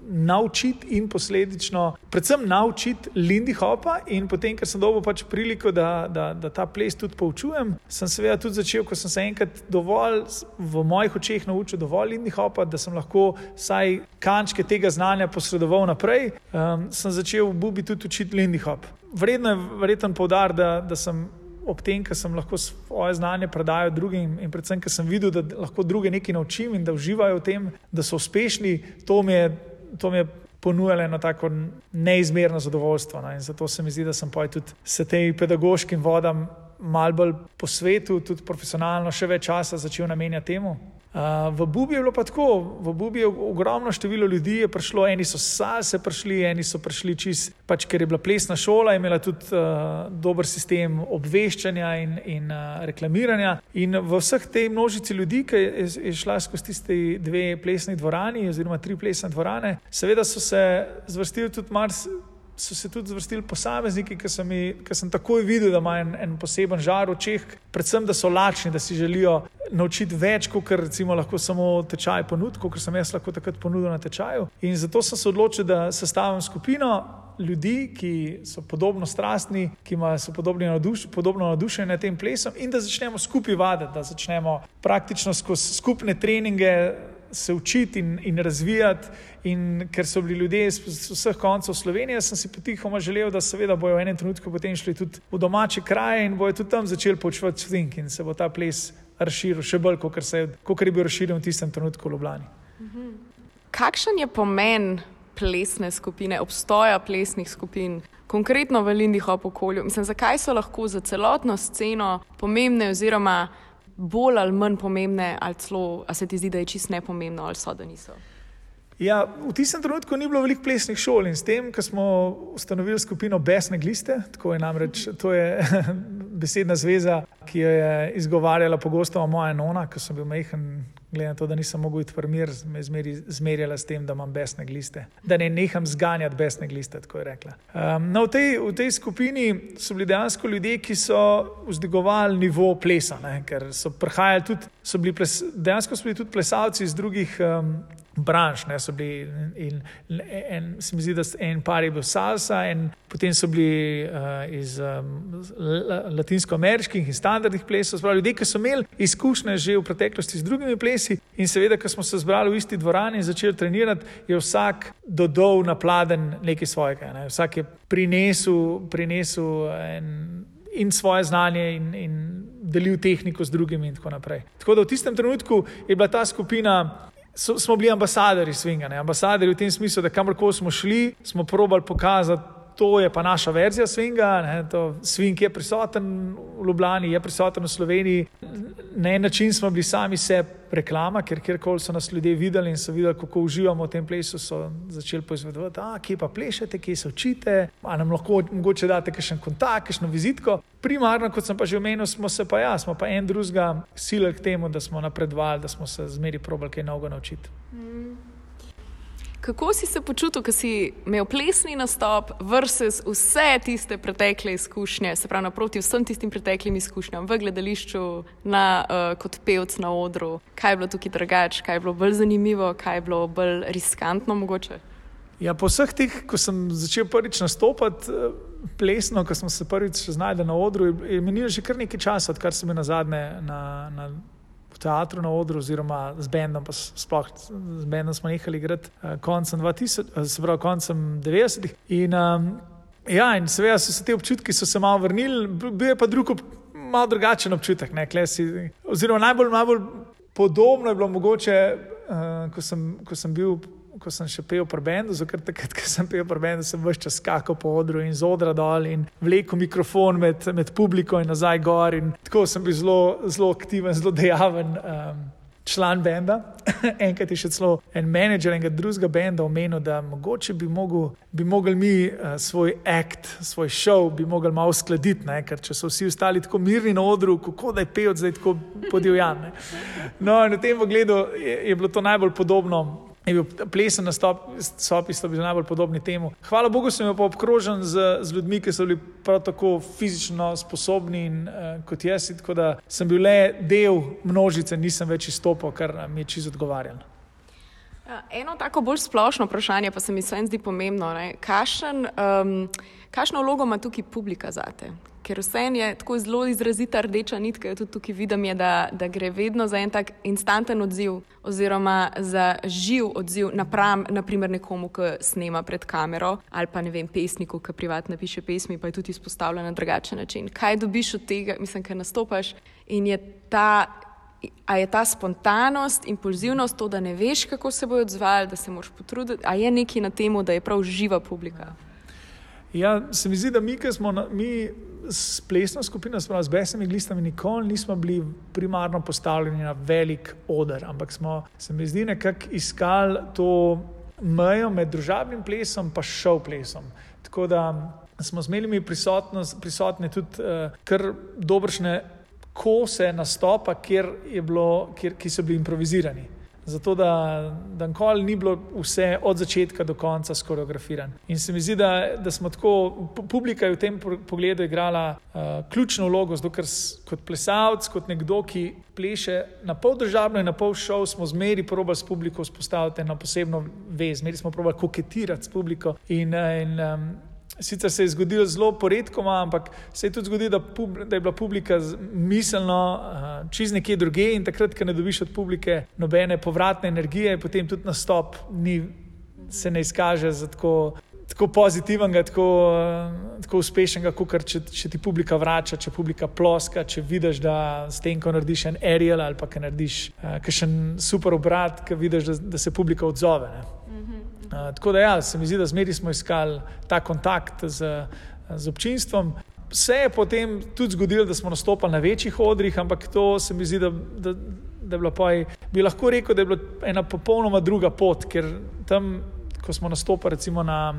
Naučiti in posledično, predvsem naučiti Lindy Hopa, in potem, ker sem dobil pač priliko, da, da, da ta ples tudi poučujem, sem seveda tudi začel, ko sem se enkrat dovolj v mojih očeh naučil dovolj Lindy Hopa, da sem lahko vsaj kančke tega znanja posredoval naprej, um, sem začel v Bubi tudi učiti Lindy Hop. Vredno je verjetno povdariti, da, da sem ob tem, ker sem lahko svoje znanje predajal drugim in predvsem, ker sem videl, da lahko druge nekaj naučim in da uživajo v tem, da so uspešni, to mi je, to mi je ponujalo eno tako neizmerno zadovoljstvo. No? In zato se mi zdi, da sem pa tudi s tem pedagoškim vodam mal bolj po svetu, tudi profesionalno, še več časa začel namenjati temu. Uh, v Bubi je bilo pa tako, v Bubi je ogromno število ljudi prišlo, eni so salse prišli, eni so prišli čist, pač, ker je bila plesna šola, imela tudi uh, dober sistem obveščanja in, in uh, reklamiranja. In v vseh tej množici ljudi, ki je, je šla skozi tiste dve plesni dvorani, oziroma tri plesne dvorane, seveda so se zvrstili tudi mars so se tudi zvrstili posamezniki, ki sem, ki sem takoj videl, da imajo en, en poseben žar v očeh, predvsem da so lačni, da si želijo naučiti več, kot recimo lahko samo tečaj ponuditi, kot sem jaz lahko takrat ponudil na tečaju. In zato sem se odločil, da sestavim skupino. Ljudi, ki so podobno strastni, ki imajo naduš, podobno navdušenje nad tem plesom, in da začnemo skupaj vaditi, da začnemo praktično skozi skupne treninge se učiti in, in razvijati. In ker so bili ljudje iz vseh koncev Slovenije, sem si potihoma želel, da seveda bojo v enem trenutku potem šli tudi v domače kraje in bojo tudi tam začeli počvati svink in se bo ta ples razširil še bolj, kot je bil razširjen v tistem trenutku v Ljubljani. Kakšen je pomen plesne skupine, obstoja plesnih skupin? Konkretno v Lindihopu okolju. Mislim, zakaj so lahko za celotno sceno pomembne oziroma bolj ali manj pomembne, ali celo, a se ti zdi, da je čist nepomembno, ali so da niso? Ja, v tistem trenutku ni bilo veliko plesnih šol in s tem, ko smo ustanovili skupino Besne gliste, tako je namreč, to je besedna zveza, ki jo je izgovarjala pogosto moja nona, ko sem bil mehen, glede na to, da nisem mogel iti mir, me zmeri, zmerjala s tem, da imam besne gliste, da ne neham zganjati besne gliste. Um, no, v, tej, v tej skupini so bili dejansko ljudje, ki so vzdigovali nivo plesa, ne, ker so prihajali tudi, so bili ples, dejansko so bili tudi plesalci iz drugih. Um, branž, ne, bili in, en, se mi zdi, da en par je bil salsa, in potem so bili uh, iz um, latinsko-ameriških in standardnih plesov, spravi ljudi, ki so imeli izkušnje že v preteklosti z drugimi plesi in seveda, ko smo se zbrali v isti dvorani in začeli trenirati, je vsak dodal na pladen nekaj svojega, ne. vsak je prinesel, prinesel en, in svoje znanje in, in delil tehniko z drugimi in tako naprej. Tako da v tistem trenutku je bila ta skupina so, smo bili ambasadori Svinga, ne? ambasadori v tem smislu, da kamorkoli smo šli, smo probali pokazati, to je pa naša verzija Svinga. Sving je prisoten v Ljubljani, je prisoten v Sloveniji. Na en način smo bili sami sebi reklama, ker kjerkoli so nas ljudje videli in so videli, kako uživamo v tem plesu, so začeli poizvedovati, kje pa plešete, kje se učite, ali nam lahko mogoče date kakšen kontakt, kakšno vizitko. Primarno, kot sem pa že omenil, smo se pa ja, smo pa en drugega silili k temu, da smo napredovali, da smo se zmeri probali kaj novega naučiti. Mm. Kako si se počutil, ko si imel plesni nastop versus vse tiste pretekle izkušnje, se pravi, naproti vsem tistim preteklim izkušnjam v gledališču, na, uh, kot pevc na odru? Kaj je bilo tukaj drugače, kaj je bilo bolj zanimivo, kaj je bilo bolj riskantno mogoče? Ja, po vseh teh, ko sem začel prvič nastopati eh, plesno, ko sem se prvič znašel na odru, je minilo že kar nekaj časa, odkar sem bil na zadnje na, na teatru na odru, oziroma z Bendom, pa sploh z Bendom smo nehali igrati uh, koncem 2000, uh, se pravi koncem 90-ih. In, um, ja, in seveda so se te občutki se malo vrnili, bil je pa drug, malo drugačen občutek. Ne, si, oziroma najbolj, najbolj podobno je bilo mogoče, uh, ko, sem, ko sem bil ko sem še pel pri Bendu, ker takrat, ko sem pel pri Bendu, sem vse čas skakal po odru in z odra dol in vlekel mikrofon med, med publiko in nazaj gor. In tako sem bil zelo, zelo aktiven, zelo dejaven. Um, Član benda, enkrat je še celo en menedžer enega drugega benda omenil, da mogoče bi, mogel, bi mogli mi uh, svoj akt, svoj show, bi mogli malo uskladiti, ker če so vsi ostali tako mirni na odru, kako da je pevec zdaj tako podivjan. No, na tem pogledu je, je bilo to najbolj podobno je bil plesen nastop, sopi so bili najbolj podobni temu. Hvala Bogu, sem bil obkrožen z, z ljudmi, ki so bili prav tako fizično sposobni in, uh, kot jaz, tako da sem bil le del množice, nisem več izstopil, kar mi je čisto odgovarjalo. Ja, eno tako bolj splošno vprašanje, pa se mi zdi pomembno. Kakšen, um, kakšno vlogo ima tukaj publika za te? Ker vse je tako zelo izrazita rdeča nitka, jo tudi tukaj vidim, je, da, da gre vedno za en tak instanten odziv, oziroma za živ odziv napram, naprimer, nekomu, ki snema pred kamero, ali pa ne vem, pesniku, ki privatno piše pesmi, pa je tudi izpostavljen na drugačen način. Kaj dobiš od tega, mislim, ker nastopaš in je ta. A je ta spontanost, impulzivnost, to, da ne veš, kako se bojo odzvali, da se moraš potruditi, a je nekaj na tem, da je prav živa publika? Ja, se mi zdi, da mi, ki smo na, mi s plesno skupino, s besnimi glistami, nikoli nismo bili primarno postavljeni na velik oder, ampak smo, se mi zdi, nekako iskali to mejo med družabnim plesom in šov plesom. Tako da smo imeli prisotne tudi uh, kar dobršne kose nastopa, kjer bilo, kjer, ki so bili improvizirani. Zato da, da nikoli ni bilo vse od začetka do konca skoreografirano. In se mi zdi, da, da smo tako, publika je v tem pogledu igrala uh, ključno vlogo, zato ker kot plesalec, kot nekdo, ki pleše na pol državno in na pol šov, smo zmeri probali s publiko vzpostaviti eno posebno vez, zmeri smo probali koketirati s publiko. In, in, um, Sicer se je zgodilo zelo poredko, ampak se je tudi zgodilo, da, pub, da je bila publika miselno uh, čez nekje druge in takrat, ko ne dobiš od publike nobene povratne energije, potem tudi nastop ni, se ne izkaže za tako, tako pozitivnega, tako, uh, tako uspešnega, kot če, če ti publika vrača, če publika ploska, če vidiš, da s tem, ko narediš en aerial ali pa ki narediš uh, še en super obrat, ki vidiš, da, da se publika odzove. Ne. Eh, tako da, ja, se mi zdi, da zmeri smo iskali ta kontakt z, z občinstvom. Se je potem tudi zgodilo, da smo nastopili na večjih odrih, ampak to se mi zdi, da, da, da je bilo pa, bi lahko rekel, da je bila ena popolnoma druga pot, ker tam, ko smo nastopili recimo na,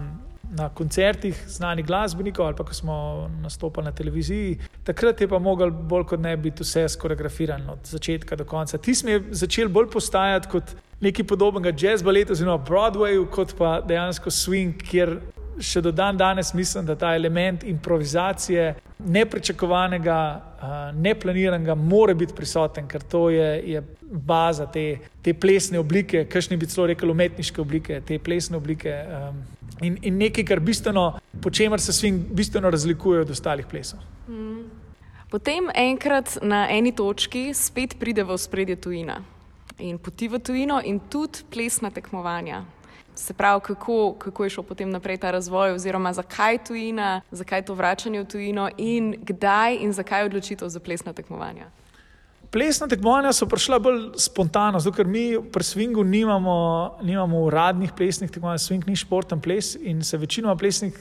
na koncertih znanih glasbenikov ali pa ko smo nastopili na televiziji, takrat je pa mogel bolj kot ne biti vse skoreografirano od začetka do konca. Ti smo začeli bolj postajati kot nekaj podobnega jazz baletu, oziroma Broadwayu, kot pa dejansko swing, kjer še do dan danes mislim, da ta element improvizacije, nepričakovanega, neplaniranega, mora biti prisoten, ker to je, je baza te, te plesne oblike, kakšni bi celo rekli umetniške oblike, te plesne oblike. In, in nekaj, kar bistveno, po čemer se swing bistveno razlikuje od ostalih plesov. Mm. Potem enkrat na eni točki spet pride v spredje tujina in poti v tujino, in tudi plesna tekmovanja. Se pravi, kako, kako je šel potem naprej ta razvoj, oziroma zakaj tujina, zakaj to vračanje v tujino, in kdaj in zakaj odločitev za plesna tekmovanja. Plesna tekmovanja so prišla bolj spontano, zato ker mi pri Swingu nimamo, nimamo uradnih plesnih tekmovanj, Swing ni športen ples in se večinoma plesnih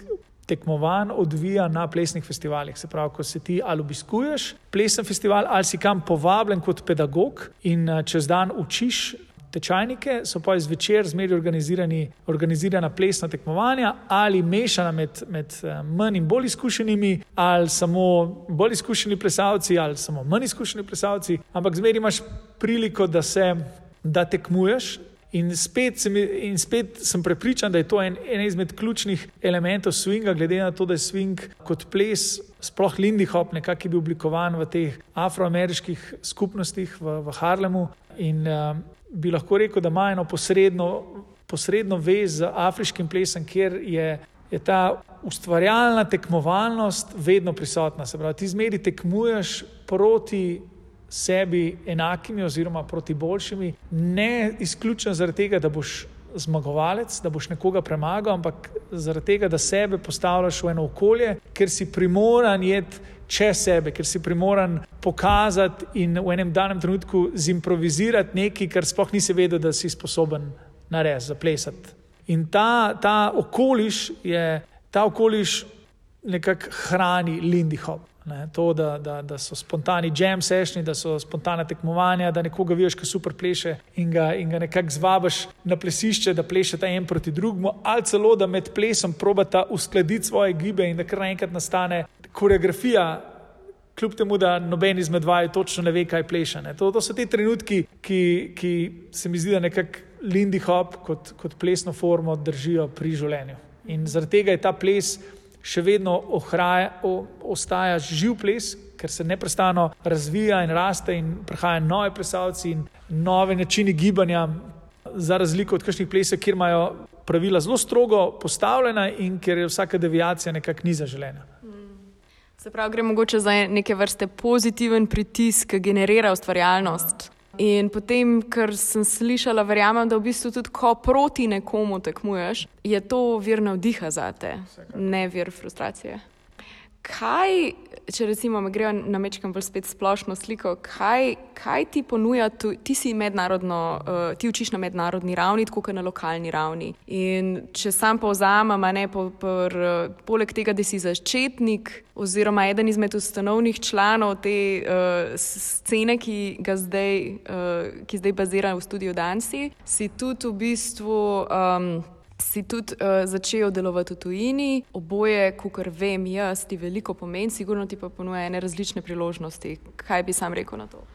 tekmovanj odvija na plesnih festivalih. Se pravi, ko se ti ali obiskuješ plesen festival, ali si kam povabljen kot pedagog in eh, čez dan učiš. Tečajnike so pa zvečer zmeri organizirana plesna tekmovanja ali mešana med, med eh, manj in bolj izkušenimi, ali samo bolj izkušeni plesalci, ali samo manj izkušeni plesalci, ampak zmeri imaš priliko, da se da tekmuješ, In spet, sem, in spet sem prepričan, da je to en, en izmed ključnih elementov swinga, glede na to, da je swing kot ples, sploh Lindy Hop, nekako je bil oblikovan v teh afroameriških skupnostih v, v Harlemu. In uh, bi lahko rekel, da ima eno posredno, posredno vez z afriškim plesom, kjer je, je ta ustvarjalna tekmovalnost vedno prisotna. Se pravi, ti zmeri tekmuješ proti sebi enakimi oziroma proti boljšimi, ne izključno zaradi tega, da boš zmagovalec, da boš nekoga premagal, ampak zaradi tega, da sebe postavljaš v eno okolje, ker si primoran jeti čez sebe, ker si primoran pokazati in v enem danem trenutku zimprovizirati nekaj, kar sploh nisi vedel, da si sposoben narediti, zaplesati. In ta, ta okoliš je, ta okoliš nekako hrani Lindy Hop. Ne, to, da, da, da so spontani jam sešni, da so spontane tekmovanja, da nekoga vidiš, ki super pleše in ga, in ga nekako zvabiš na plesišče, da pleše ta en proti drugemu, ali celo da med plesom probata uskladiti svoje gibe in da kar naenkrat nastane koreografija, kljub temu, da noben izmed vaju točno ne ve, kaj pleše. To, to so ti trenutki, ki, ki se mi zdi, da nekako Lindy Hop kot, kot plesno formo držijo pri življenju. In zaradi tega je ta ples še vedno ohraja, o, ostaja živ ples, ker se neprestano razvija in raste in prihajajo nove plesalci in nove načini gibanja, za razliko od kakšnih plesov, kjer imajo pravila zelo strogo postavljena in kjer je vsaka deviacija nekako ni zaželena. Se pravi, gre mogoče za neke vrste pozitiven pritisk, ki generira ustvarjalnost. In potem, kar sem slišala, verjamem, da v bistvu tudi, ko proti nekomu tekmuješ, je to vir navdiha za te, ne vir frustracije. Kaj, če recimo grejo na mečkam bolj splošno sliko, kaj, kaj ti ponuja, tu, ti si mednarodno, uh, ti učiš na mednarodni ravni, tako kot na lokalni ravni. In če sam povzamem, ne, po, po, poleg tega, da si začetnik oziroma eden izmed ustanovnih članov te uh, scene, ki, zdaj, uh, ki zdaj bazira v studiu Danci, si tudi v bistvu. Um, si tudi uh, začel delovati v tujini, oboje, kar vem, jaz ti veliko pomeni, sigurno ti pa ponuja ene različne priložnosti. Kaj bi sam rekel na to?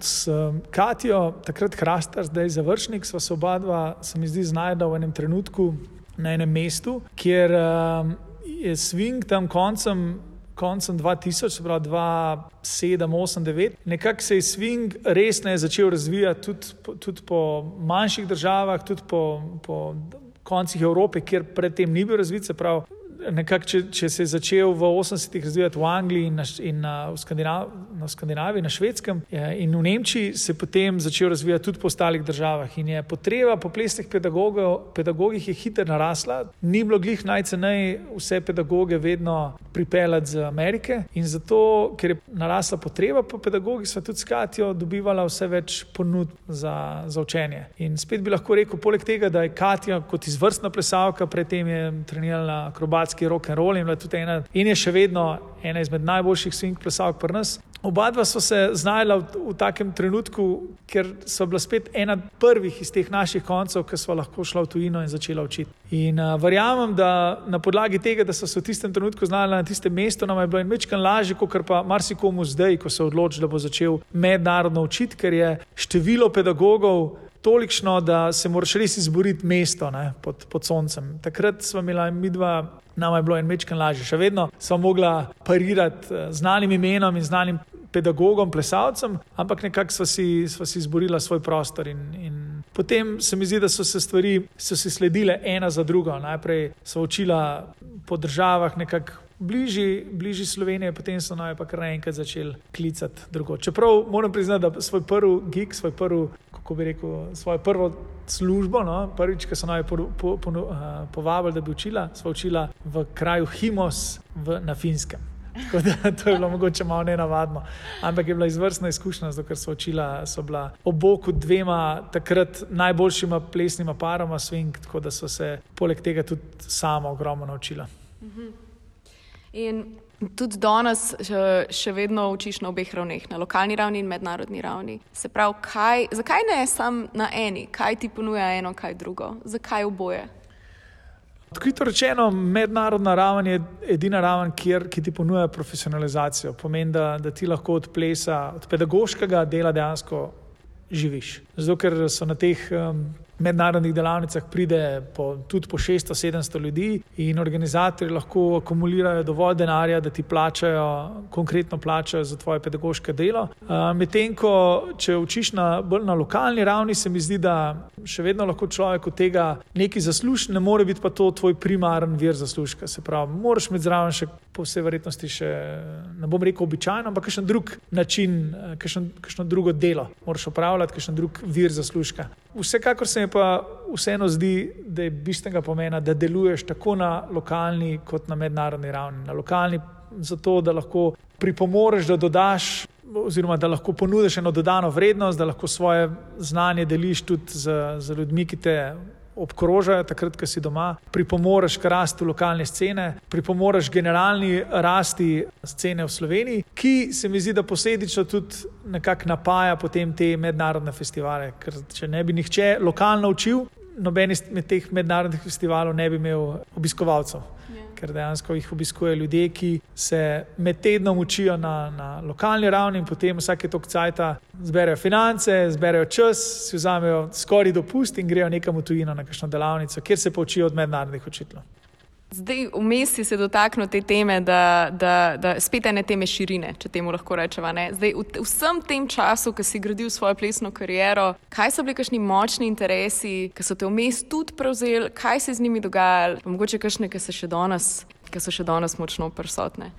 s Katijo, takrat Hrastar, zdaj završnik, sva se oba dva, se mi zdi, znašla v enem trenutku na enem mestu, kjer um, je swing tam koncem. Koncem 2000, pravi 2007, 2008, 2009, nekako se je swing resneje začel razvijati tudi, tudi po manjših državah, tudi po, po koncih Evrope, kjer predtem ni bil razvit. Se pravi, nekako, če, če se je začel v 80-ih razvijati v Angliji in, na, in na, v Skandinav, na Skandinaviji, na Švedskem in v Nemčiji, se je potem začel razvijati tudi po ostalih državah. In je potreba po plesnih pedagogih je hitro narasla. Ni bilo glih najcenej vse pedagoge vedno pripeljati z Amerike in zato, ker je narasla potreba po pedagogih, smo tudi s Katijo dobivali vse več ponudb za, za učenje. In spet bi lahko rekel, poleg tega, da je Katija kot izvrstna plesalka, predtem je trenirala akrobat akrobatski rock and roll in, ena, in je še vedno ena izmed najboljših swing plesalk pri nas. Oba dva so se znašla v, v takem trenutku, ker so bila spet ena prvih iz teh naših koncev, ki so lahko šla v tujino in začela učiti. In uh, verjamem, da na podlagi tega, da so se v tistem trenutku znašla na tistem mestu, nam je bilo nekaj lažje, kot pa marsikomu zdaj, ko se odloči, da bo začel mednarodno učiti, ker je število pedagogov tolikšno, da se moraš res izboriti mesto ne, pod, pod soncem. Takrat smo imeli mi dva nam je bilo en mečken lažje. Še vedno sem mogla parirati eh, znanim imenom in znanim pedagogom, plesalcem, ampak nekako smo si, si izborili svoj prostor. In, in potem se mi zdi, da so se stvari so se sledile ena za drugo. Najprej so učila po državah nekako. Bližji, bližji Sloveniji, potem so naj pa kar naenkrat začeli klicati drugo. Čeprav moram priznati, da svoj prvi gig, svoj prvi kako bi rekel, svojo prvo službo. No? Prvič, ki so naj po, po, po, uh, povabili, da bi učila, smo učila v kraju Himos v, na Finskem. Da, to je bilo mogoče malo nenavadno, ampak je bila izvrstna izkušnja, zato ker so učila, so bila ob boku dvema takrat najboljšima plesnima paroma swing, tako da so se poleg tega tudi sama ogromno naučila. In Tudi danes še, še vedno učiš na obeh ravneh, na lokalni ravni in mednarodni ravni. Se pravi, kaj, zakaj ne samo na eni, kaj ti ponuja eno, kaj drugo, zakaj oboje? Odkrito rečeno, mednarodna raven je edina raven, kjer, ki ti ponuja profesionalizacijo. Pomeni, da, da ti lahko od plesa, od pedagoškega dela dejansko živiš. Zato, ker so na teh um, mednarodnih delavnicah pride po, tudi po 600-700 ljudi in organizatori lahko akumulirajo dovolj denarja, da ti plačajo, konkretno plačajo za tvoje pedagoške delo. Medtem ko, če učiš na, bolj na lokalni ravni, se mi zdi, da še vedno lahko človek od tega nekaj zasluži, ne more biti pa to tvoj primaren vir zaslužka. Se pravi, moraš imeti zraven še po vsej verjetnosti še, ne bom rekel običajno, ampak kakšen drug način, kakšno drugo delo moraš opravljati, kakšen drug vir zaslužka. Vsekakor se mi pa vseeno zdi, da je bistvenega pomena, da deluješ tako na lokalni kot na mednarodni ravni. Na lokalni zato, da lahko pripomoreš, da dodaš oziroma da lahko ponudiš eno dodano vrednost, da lahko svoje znanje deliš tudi z, z ljudmi, ki te obkrožajo, takrat, ko si doma, pripomoreš k rasti lokalne scene, pripomoreš generalni rasti scene v Sloveniji, ki se mi zdi, da posledično tudi nekako napaja potem te mednarodne festivale. Ker če ne bi nihče lokalno učil, noben izmed teh mednarodnih festivalov ne bi imel obiskovalcev. Ja. Ker dejansko jih obiskujejo ljudje, ki se med tednom učijo na, na lokalni ravni in potem vsake tok cajta zberejo finance, zberejo čas, si vzamejo skoraj dopust in grejo nekam v tujino na kakšno delavnico, kjer se poučijo od mednarodnih učiteljev. Zdaj, vmes si se dotaknil te teme, da, da, da spet ene teme širine, če temu lahko rečemo. Zdaj, v vsem tem času, ki si gradil svojo plesno kariero, kaj so bili kakšni močni interesi, ki so te vmes tudi prevzeli, kaj se je z njimi dogajalo, mogoče kakšne, ki so še danes, ki so še danes močno prisotne.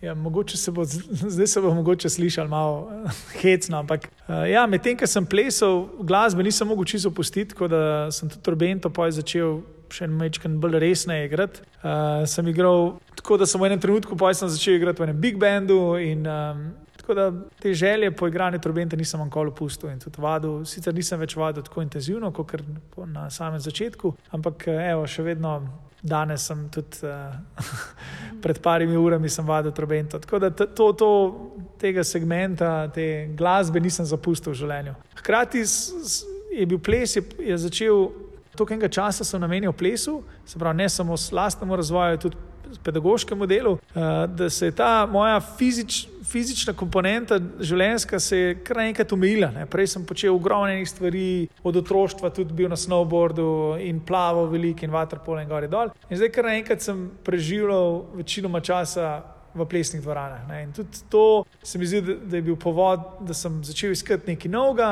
Ja, se bo, zdaj se bo mogoče slišal malo hecno, ampak uh, ja, medtem, ko sem plesal glasbe, nisem mogel čisto opustiti, tako da sem tudi turbento začel še en mečken bolj resno igrati. Uh, sem igral tako, da sem v enem trenutku začel igrati v enem big bandu. In, um, tako da te želje po igranju trobente nisem nikoli opustil in tudi vadil. Sicer nisem več vadil tako intenzivno, kot na samem začetku, ampak evo, še vedno. Danes sem tudi uh, pred parimi urami vadil trobento. Tako da to, to, tega segmenta, te glasbe nisem zapustil v življenju. Hkrati je bil ples, je, je začel toliko enega časa sem namenil plesu, se pravi, ne samo lastnemu razvoju, tudi pedagoškemu delu, eh, da se je ta moja fizič, fizična komponenta življenjska kar enkrat umila. Ne. Prej sem počel ogromne stvari, od otroštva tudi bil na snowboardu in plaval veliko in vaterpolo in gor in dol. In zdaj kar enkrat sem preživel večinoma časa v plesnih dvoranah. Ne. In tudi to se mi zdi, da, da je bil povod, da sem začel iskati nekaj novega,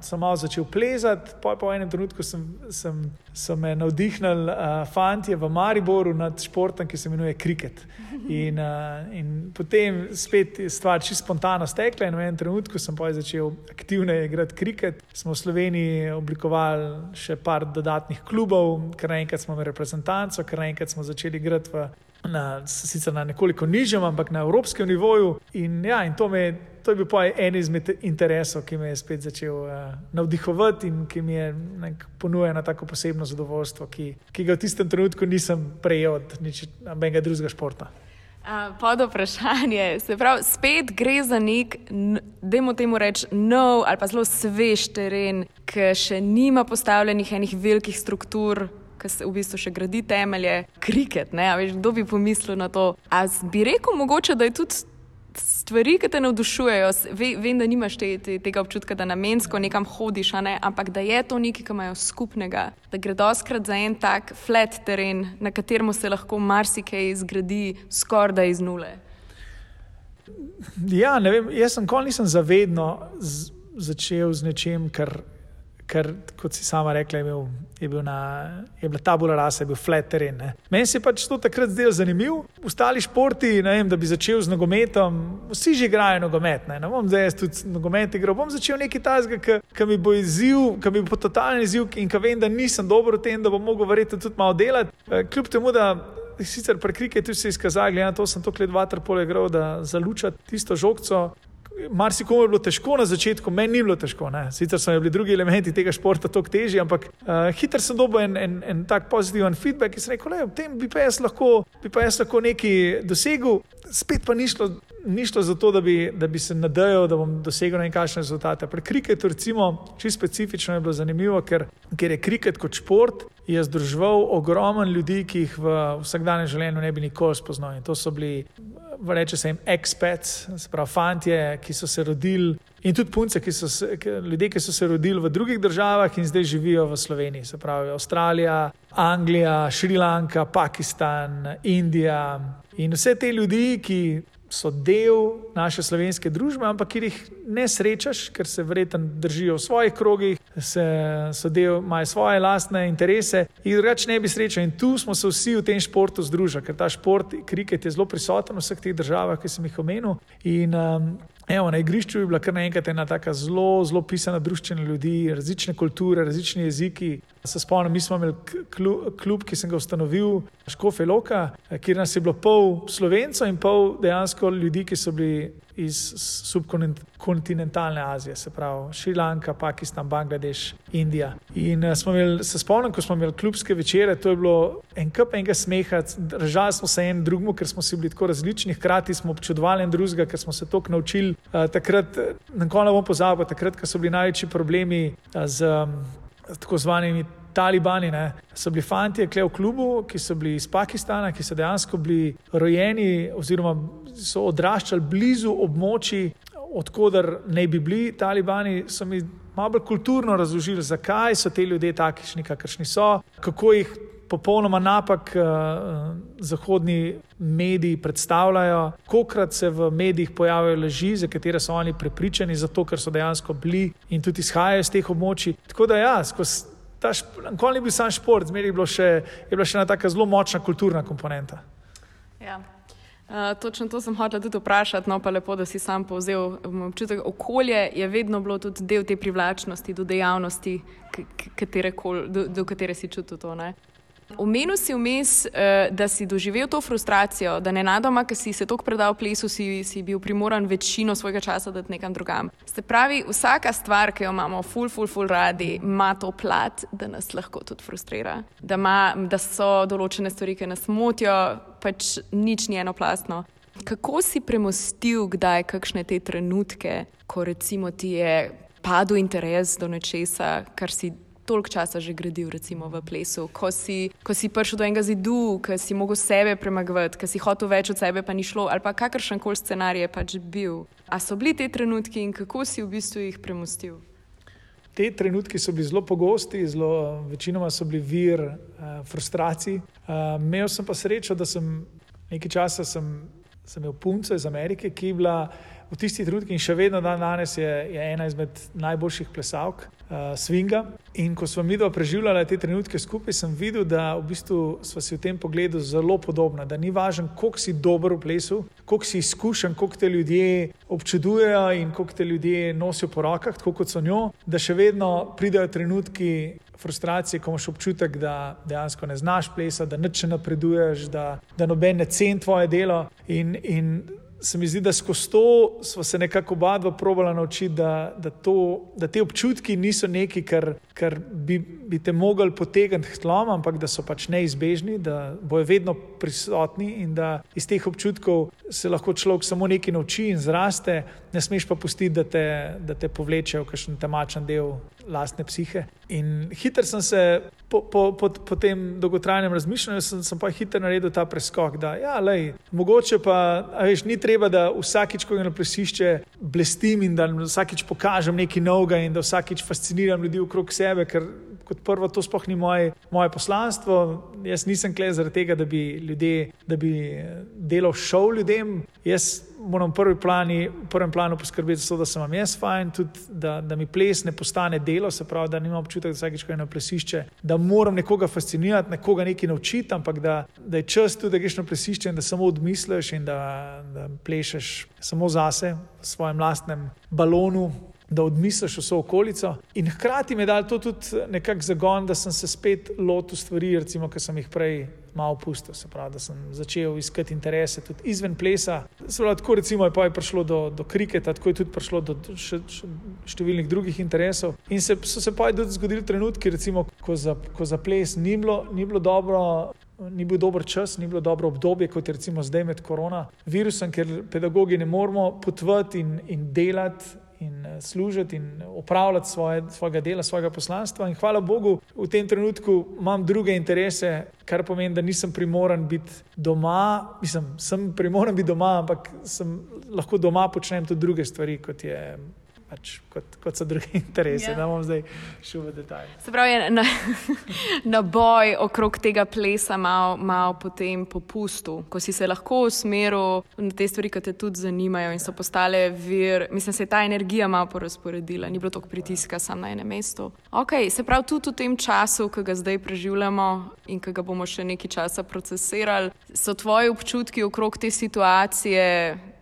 sem malo začel plezati. Po, po enem trenutku sem, sem, sem me navdihnil uh, fantje v Mariboru nad športom, ki se imenuje kriket. In, uh, in potem spet je stvar čisto spontano stekla. In v enem trenutku sem začel aktivno igrati kriket. Smo v Sloveniji oblikovali še par dodatnih klubov, kar naenkrat smo imeli reprezentanco, kar naenkrat smo začeli igrati v na, sicer na nekoliko nižjem, ampak na evropskem nivoju. In, ja, in to, me, to je bil en izmed interesov, ki me je spet začel uh, navdihovati in ki mi je ponujal na tako posebno zadovoljstvo, ki, ki ga v tistem trenutku nisem prejel od nobenega drugega športa. Pod vprašanje, se pravi, spet gre za nek, da mu temu rečemo, nov ali pa zelo svež teren, ki še nima postavljenih enih velikih struktur, ki se v bistvu še gradi temelje, kriket. Veš, kdo bi pomislil na to? A bi rekel, mogoče, da je tudi stvari, ki te navdušujejo. Ve, vem, da nimaš te, te, tega občutka, da namensko nekam hodiš, ne? ampak da je to nekaj, kar imajo skupnega. Da gre doskrat za en tak flat teren, na katerem se lahko marsikaj zgradi skoraj iz nule. Ja, ne vem, jaz sem kol nisem zavedno začel z nečem, kar ker, kot si sama rekla, je, bil, je, bil na, je bila tabula rasa, je bil flat teren. Ne. Meni se je pač to takrat zdelo zanimivo. Ostali športi, vem, da bi začel z nogometom, vsi že igrajo nogomet. Ne, ne bom zdaj jaz tudi nogomet igral, bom začel nekaj tajnega, ki mi bo izziv, ki mi bo totalni izziv in ki vem, da nisem dober v tem, da bom mogel verjetno tudi malo delati. Eh, kljub temu, da. Sicer prekrike tu se je izkazalo, da sem to klet vaterpole igral, da zalučati tisto žogco, Marsikomu je bilo težko na začetku, meni ni bilo težko. Ne. Sicer so bili drugi elementi tega športa toliko težji, ampak uh, hitro sem dobil en, en, en tak pozitiven feedback, ki sem rekel, da v tem bi pa jaz lahko, bi pa jaz lahko nekaj dosegel. Spet pa ni šlo, ni šlo za to, da bi, da bi se nadejal, da bom dosegel nekakšne rezultate. Pri kriketu, recimo, čisto specifično je bilo zanimivo, ker, ker je kriket kot šport. Je združeval ogromno ljudi, ki jih v vsakdanjem življenju ne bi nikoli spoznal. In to so bili reče se jim expats, se pravi, fantje, ki so se rodili, in tudi punce, ki so se, ljudje, ki so se rodili v drugih državah in zdaj živijo v Sloveniji, se pravi Avstralija, Anglija, Šrilanka, Pakistan, Indija. In vse te ljudi, ki so del naše slovenske družbe, ampak ki jih ne srečaš, ker se verjetno držijo v svojih krogih, se, so del, imajo svoje lastne interese in drugače ne bi srečal. In tu smo se vsi v tem športu združili, ker ta šport, kriket je zelo prisoten v vseh teh državah, ki sem jih omenil. In, um, Evo, na igrišču je bila kar naenkrat ena tako zelo, zelo pisana družščina ljudi, različne kulture, različni jeziki. Se spomnim, mi smo imeli klub, ki sem ga ustanovil, Škofe Loka, kjer nas je bilo pol slovencev in pol dejansko ljudi, ki so bili iz subkontinentalne Azije, se pravi Šrilanka, Pakistan, Bangladeš, Indija. In uh, imeli, se spomnim, ko smo imeli klubske večere, to je bilo en kup enega smeha, držali smo se en drugemu, ker smo si bili tako različni, hkrati smo občudovali en drugega, ker smo se toliko naučili. Uh, takrat, na koncu bom pozabil, takrat, ko so bili največji problemi z tako zvanimi talibani. Ne. So bili fanti, ki so v klubu, ki so bili iz Pakistana, ki so dejansko bili rojeni oziroma so odraščali blizu območij, odkudar ne bi bili talibani. Malo bolj kulturno razložili, zakaj so ti ljudje takšni, kakršni so, kako jih. Popolnoma napak uh, zahodni mediji predstavljajo, kolikrat se v medijih pojavljajo laži, za katere so oni prepričani, zato ker so dejansko bili in tudi izhajajo iz teh območij. Tako da, ja, skozi Nikoli ni bil sam šport, zmeraj je, je bila še ena tako zelo močna kulturna komponenta. Ja. Uh, točno to sem hotel tudi vprašati, no pa lepo, da si sam povzel. Občutek okolje je vedno bilo tudi del te privlačnosti do dejavnosti, do, do katere si čutil to. Ne? Omenil si vmes, uh, da si doživel to frustracijo, da ne nadoma, ker si se tako predal plesu, si, si bil primoran večino svojega časa dati nekam drugam. Se pravi, vsaka stvar, ki jo imamo, ful, ful, ful radi, ima to plat, da nas lahko tudi frustrira. Da, ma, da so določene stvari, ki nas motijo, pač nič ni enoplastno. Kako si premostil, kdaj kakšne te trenutke, ko recimo ti je padel interes do nečesa, kar si toliko časa že gradil, recimo v plesu, ko si, ko si prišel do enega zidu, ko si mogel sebe premagovati, ko si hotel več od sebe, pa ni šlo, ali pa kakršen koli scenarij je pač bil. A so bili te trenutki in kako si v bistvu jih premustil? Te trenutki so bili zelo pogosti, zelo, večinoma so bili vir uh, frustracij. Uh, imel sem pa srečo, da sem nekaj časa sem, sem imel punco iz Amerike, ki je bila v tistih trenutkih in še vedno dan danes je, je ena izmed najboljših plesalk uh, swinga. In ko smo mi dva preživljali te trenutke skupaj, sem videl, da v bistvu smo si v tem pogledu zelo podobni. Da ni važno, koliko si dober v plesu, koliko si izkušen, koliko te ljudje občudujejo in koliko te ljudje nosijo po rokah, tako kot so njo, da še vedno pridejo trenutki. Frustracije, ko imaš občutek, da dejansko ne znaš plesati, da neče napreduješ, da, da noben ne ceni tvoje delo. In, in se mi zdi, da skozi to smo se nekako oba dva probala naučiti, da, da, to, da te občutki niso nekaj, kar, kar bi, bi te mogli potegniti k tlom, ampak da so pač neizbežni, da bojo vedno prisotni in da iz teh občutkov se lahko človek samo nekaj nauči in zraste, ne smeš pa pustiti, da te, da te povlečejo v kakšen temačen del lastne psihe. In hitro sem se po, po, po, po tem dolgotrajnem razmišljanju, sem, sem pa hitro naredil ta preskok, da ja, lej, mogoče pa, veš, ni treba, da vsakič, ko grem na plesišče, blestim in da vsakič pokažem nekaj novega in da vsakič fasciniram ljudi okrog sebe, ker kot prvo to sploh ni moje, moje poslanstvo. Jaz nisem kle zaradi tega, da bi, ljudje, da bi delal šov ljudem. Jaz moram v, plani, v prvem planu poskrbeti za to, da sem vam jaz fajn, tudi da, da mi ples ne postane delo, se pravi, da nimam občutek, da vsakeč, ko je na plesišče, da moram nekoga fascinirati, nekoga nekaj naučiti, ampak da, da je čas tudi, da greš na plesišče in da samo odmisliš in da, da plešeš samo zase, v svojem lastnem balonu da odmisliš vso okolico. In hkrati mi je dal to tudi nekako zagon, da sem se spet lotil stvari, recimo, ki sem jih prej malo pustil. Se pravi, da sem začel iskati interese tudi izven plesa. Pravi, tako recimo je, je prišlo do, do kriketa, tako je tudi prišlo do še, še številnih drugih interesov. In se, so se pa tudi zgodili trenutki, recimo, ko, za, ko za ples ni bilo, ni bilo dobro. Ni bil dober čas, ni bilo dobro obdobje, kot je recimo zdaj med koronavirusom, ker pedagogi ne moramo potvati in, in delati in eh, služiti in upravljati svoje, svojega dela, svojega poslanstva. In hvala Bogu, v tem trenutku imam druge interese, kar pomeni, da nisem primoran biti doma. Mislim, sem primoran biti doma, ampak sem, lahko doma počnem tudi druge stvari, kot je pač kot, kot so druge interese. Ja. Da bom zdaj šel v detajle. Se pravi, na, na boj okrog tega plesa malo mal potem popustu, ko si se lahko usmeril na te stvari, ki te tudi zanimajo in so postale vir. Mislim, se je ta energija malo porazporedila, ni bilo toliko pritiska samo na enem mestu. Okay, se pravi, tudi v tem času, ki ga zdaj preživljamo in ki ga bomo še nekaj časa procesirali, so tvoji občutki okrog te situacije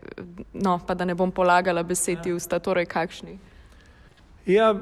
no, pa da ne bom polagala besedi v sta, torej kakšni. Ja,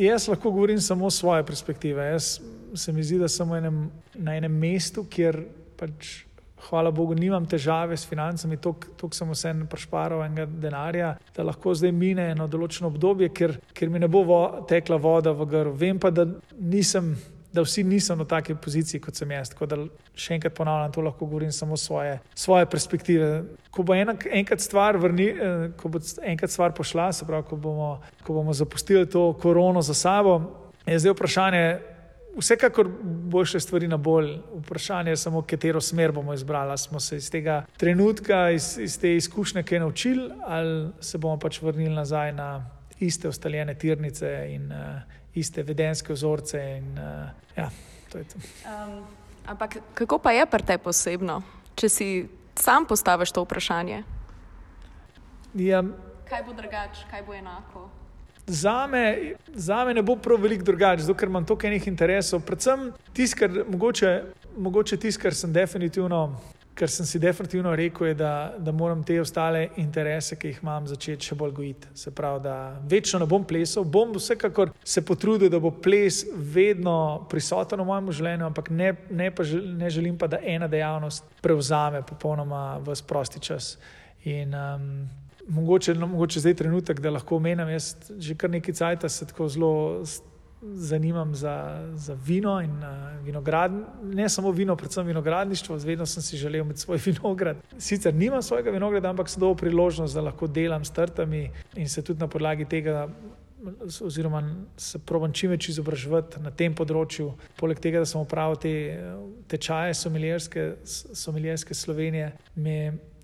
jaz lahko govorim samo svoje perspektive. Jaz se mi zdi, da sem enem, na enem mestu, kjer pač, hvala Bogu, nimam težave s financami, toliko sem vse prešparal enega denarja, da lahko zdaj mine eno določeno obdobje, ker, ker mi ne bo vo, tekla voda v grlu. Vem pa, da nisem da vsi niso na taki poziciji, kot sem jaz. Tako da še enkrat ponavljam, to lahko govorim samo svoje, svoje perspektive. Ko bo enak, enkrat, stvar vrni, eh, ko bo enkrat stvar pošla, se pravi, ko bomo, ko bomo zapustili to korono za sabo, je zdaj vprašanje. Vsekakor bo še stvari na bolj. Vprašanje je samo, katero smer bomo izbrali. Smo se iz tega trenutka, iz, iz te izkušnje, kaj naučili, ali se bomo pač vrnili nazaj na iste ustaljene tirnice in, uh, iste vedenske vzorce. In, uh, ja, to to. Um, ampak kako pa je pri tebi posebno, če si sam postaviš to vprašanje? Ja, kaj bo drugače, kaj bo enako? Za me, za me ne bo prav veliko drugače, zato ker imam toliko enih interesov. Predvsem tisto, kar mogoče, mogoče tisto, kar sem definitivno kar sem si definitivno rekel, je, da, da moram te ostale interese, ki jih imam, začeti še bolj gojiti. Se pravi, da večno ne bom plesal, bom vsekakor se potrudil, da bo ples vedno prisoten v mojem življenju, ampak ne, ne, pa ne želim pa, da ena dejavnost prevzame popolnoma v sprosti čas. In, um, Mogoče, no, mogoče zdaj je trenutek, da lahko omenjam. Jaz že kar nekaj časa se tako zelo zanimam za, za vino in uh, vinograd, ne samo vino, predvsem vinogradništvo. Vedno sem si želel imeti svoj vinograd. Sicer nimam svojega vinograda, ampak sem dobil priložnost, da lahko delam s trtami in se tudi na podlagi tega oziroma se probujem čim več izobraževati na tem področju. Poleg tega, da sem upravil te tečaje somiljerske Slovenije, me,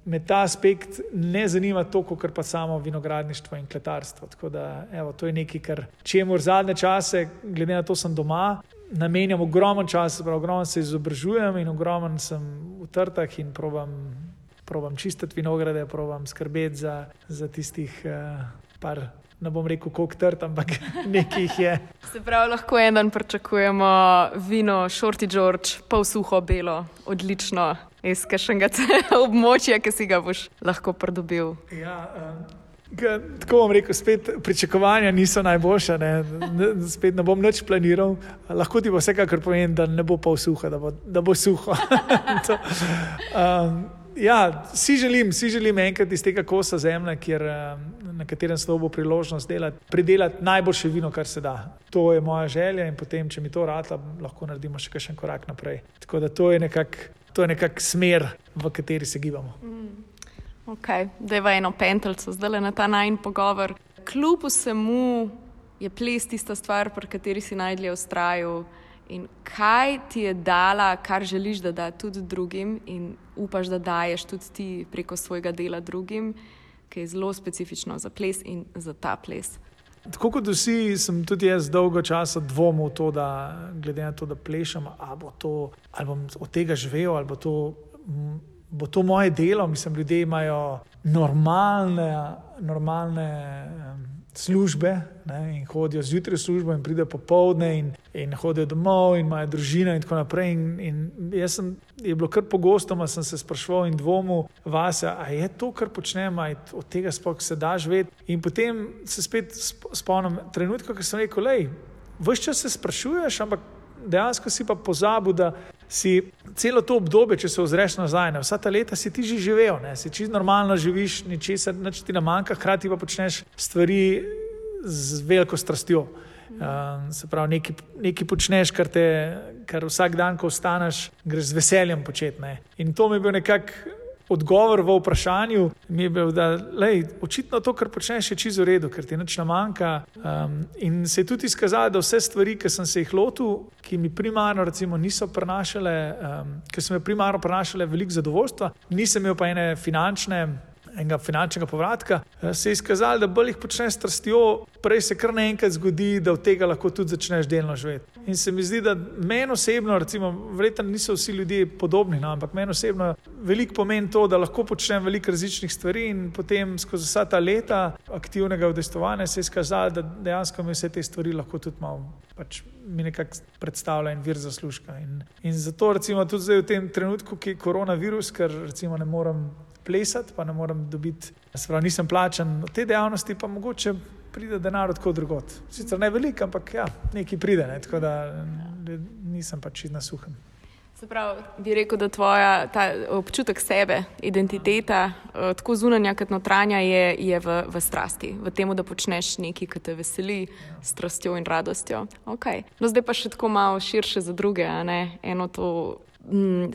me ta aspekt ne zanima toliko, kot pa samo vinogradništvo in kletarstvo. Tako da, evo, to je nekaj, kar čemu v zadnje čase, glede na to, sem doma. Namenjam ogromno časa, ogromno se izobražujem in ogromno sem v trtah in probujem probujem čistiti vinograde, probujem skrbeti za, za tistih uh, par. Ne bom rekel, koliko trd, ampak nekaj jih je. Se pravi, lahko en dan pričakujemo vino, šorti George, pol suho, belo, odlično, iz kašnega območja, ki si ga boš lahko pridobil. Ja, um, tako bom rekel, spet pričakovanja niso najboljša, ne, spet ne bom nič planiral. Lahko ti bo vsekakor povem, da ne bo pol suho, da bo, da bo suho. to, um, ja, si želim, si želim enkrat iz tega kosa zemlje, kjer, eh, na katerem se bo priložnost delati, pridelati najboljše vino, kar se da. To je moja želja in potem, če mi to rata, lahko naredimo še kakšen korak naprej. Tako da to je nekako nekak smer, v kateri se gibamo. Mm. Ok, da je v eno pentelco, zdaj na ta najn pogovor. Kljub vsemu je ples tista stvar, pri kateri si najdlje ustrajal. In kaj ti je dala, kar želiš, da da tudi drugim, in upaš, da daješ tudi ti preko svojega dela drugim, ki je zelo specifično za ples in za ta ples. Tako kot vsi, sem tudi jaz dolgo časa dvomil v to, da glede na to, da plešem, ali, to, ali bom od tega živel, ali bo to, bo to moje delo. Mislim, ljudje imajo normalne, normalne službe ne, in hodijo zjutraj v službo in pridejo popovdne in, in hodijo domov in imajo družino in tako naprej. In, in jaz sem, je bilo kar pogosto, da sem se sprašval in dvomil vase, a je to, kar počnem, a od tega sploh se da živeti. In potem se spet spomnim trenutka, ko sem rekel, lej, vse čas se sprašuješ, ampak dejansko si pa pozabil, da si celo to obdobje, če se ozreš nazaj, ne, vsa ta leta si ti že živel, ne, si čisto normalno živiš, ničesar ti ne manjka, hkrati pa počneš stvari z veliko strastjo. Um, se pravi, nekaj, nekaj počneš, kar, te, kar vsak dan, ko ostaneš, greš z veseljem početi. In to mi je bil nekako odgovor v vprašanju mi je bil, da lej, očitno to, kar počneš, je čisto v redu, ker ti nič ne manjka. Um, in se je tudi izkazalo, da vse stvari, ki sem se jih lotil, ki mi primarno recimo, niso prenašale, um, ki so mi primarno prenašale veliko zadovoljstva, nisem imel pa ene finančne enega finančnega povratka, eh, se je izkazalo, da bolj jih počneš strastjo, prej se kar naenkrat zgodi, da od tega lahko tudi začneš delno živeti. In se mi zdi, da meni osebno, recimo, verjetno niso vsi ljudje podobni, no, ampak meni osebno veliko pomeni to, da lahko počnem veliko različnih stvari in potem skozi vsa ta leta aktivnega udejstovanja se je izkazalo, da dejansko mi vse te stvari lahko tudi malo. Pač mi nekako predstavlja en vir zaslužka. In, in zato, recimo, tudi zdaj v tem trenutku, ki je koronavirus, ker recimo ne morem plesati, pa ne morem dobiti, sprav, nisem plačen te dejavnosti, pa mogoče pride denar od kod drugot. Sicer ne veliko, ampak ja, nekaj pride, ne? tako da nisem pač na suhem. Se pravi, bi rekel, da tvoja občutek sebe, identiteta, eh, tako zunanja kot notranja, je, je v, v strasti, v tem, da počneš nekaj, kar te veseli, s strastjo in radostjo. Okay. No, zdaj pa še tako malo širše za druge. Eno to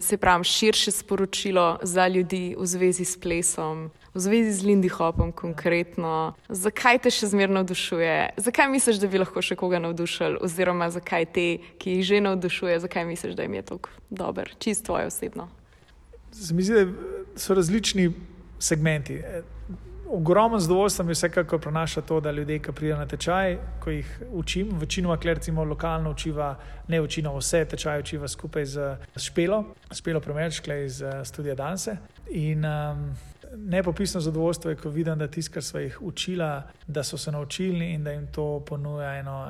se pravi, širše sporočilo za ljudi v zvezi s plesom, v zvezi z Lindy Hopom konkretno. Zakaj te še zmerno navdušuje? Zakaj misliš, da bi lahko še koga navdušil? Oziroma, zakaj te, ki jih že navdušuje, zakaj misliš, da jim je to dobro, čisto tvoje osebno? Zdi, so različni segmenti ogromno zadovoljstva mi vsekakor prenaša to, da ljudje, ki pridejo na tečaj, ko jih učim, večinoma, ker recimo lokalno učiva, ne večinoma vse tečaje učiva skupaj z Špelo, Špelo Promerčkle iz uh, Studija Danse. In um, nepopisno zadovoljstvo je, ko vidim, da tisto, kar so jih učila, da so se naučili in da jim to ponuja eno,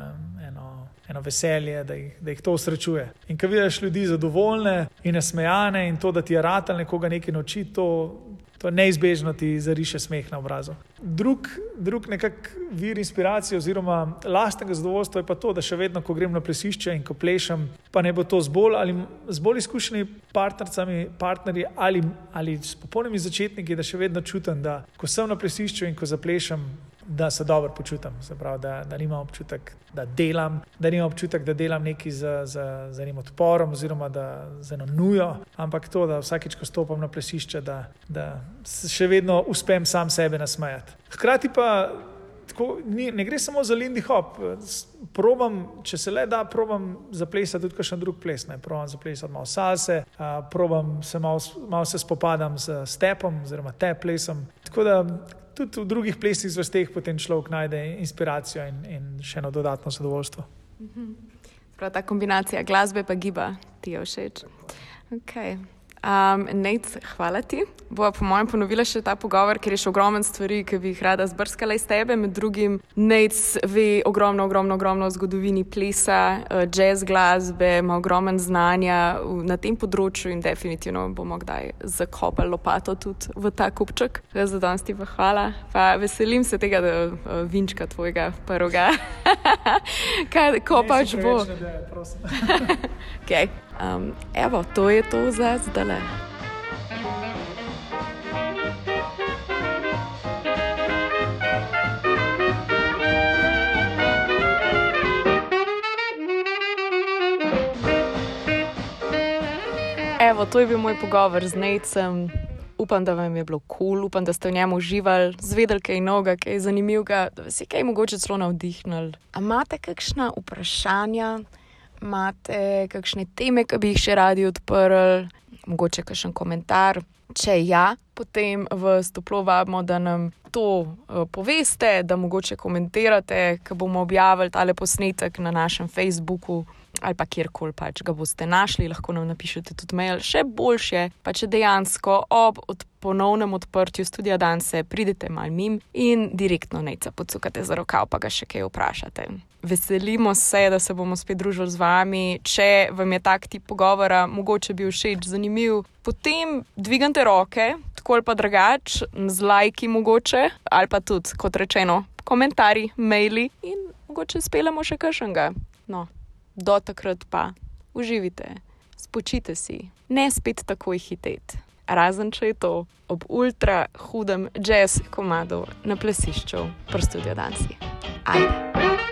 eno, eno veselje, da jih, da jih to usrečuje. In ko vidiš ljudi zadovoljne in nasmejane in to, da ti je rad ali nekoga nekaj nauči, to to neizbežno ti zariše smeh na obrazu. Drug, drug nekak vir inspiracije oziroma lastnega zadovoljstva je pa to, da še vedno, ko grem na plesišče in ko plešem, pa ne bo to z bolj ali z bolj izkušenimi partnerji ali, ali s popolnimi začetniki, da še vedno čutim, da ko sem na plesišču in ko zaplešem, da se dobro počutim, pravi, da, da nimam občutek, da delam, da nimam občutek, da delam nekaj z, z, z enim odporom oziroma da z eno nujo, ampak to, da vsakeč, ko stopam na plesišče, da, da še vedno uspem sam sebe nasmejati. Hkrati pa tako, ni, ne gre samo za Lindy Hop. Probam, če se le da, probam zaplesati tudi kakšen drug ples. Ne. Probam zaplesati malo salse, uh, probam se malo, malo se spopadam z stepom oziroma te plesom. Tako da tudi v drugih plesnih vrsteh potem človek najde inspiracijo in, in še eno dodatno zadovoljstvo. Mhm. Prav ta kombinacija glasbe pa giba ti je všeč. Okay. Um, Nec, hvala ti. Bova po mojem ponovila še ta pogovor, ker je še ogromno stvari, ki bi jih rada zbrskala iz tebe. Med drugim, Nec ve ogromno, ogromno, ogromno o zgodovini plesa, uh, jazz glasbe, ima ogromno znanja na tem področju in definitivno bomo kdaj zakopali lopato tudi v ta kupček. Za danes ti pa hvala. Pa veselim se tega, da uh, vinčka tvojega prvoga. Kaj, ko pač bo? okay. Um, evo, to je to za zdaj. Evo, to je bil moj pogovor z Necem. Upam, da vam je bilo kul, cool, upam, da ste v njem uživali, zvedeli kaj novega, kaj zanimivega, da vas je kaj mogoče celo navdihnili. A imate kakšna vprašanja, imate kakšne teme, ki bi jih še radi odprli, mogoče kakšen komentar. Če ja, potem vas toplo vabimo, da nam to uh, poveste, da mogoče komentirate, ko bomo objavili tale posnetek na našem Facebooku ali pa kjerkoli pač ga boste našli, lahko nam napišete tudi mail. Še boljše, pa če dejansko ob od ponovnem odprtju studia Danse pridete mal mim in direktno neca podsukate za rokav, pa ga še kaj vprašate. Veselimo se, da se bomo spet družili z vami. Če vam je tak tip pogovora mogoče bil všeč, zanimiv, potem dvigante roke, tako ali pa drugač, z lajki mogoče, ali pa tudi, kot rečeno, komentarji, maili in mogoče speljamo še kakšnega. No do takrat pa uživite, spočite si, ne spet takoj hiteti. Razen če je to ob ultra hudem jazz komadu na plesišču, prstudijo dansi. Ajde!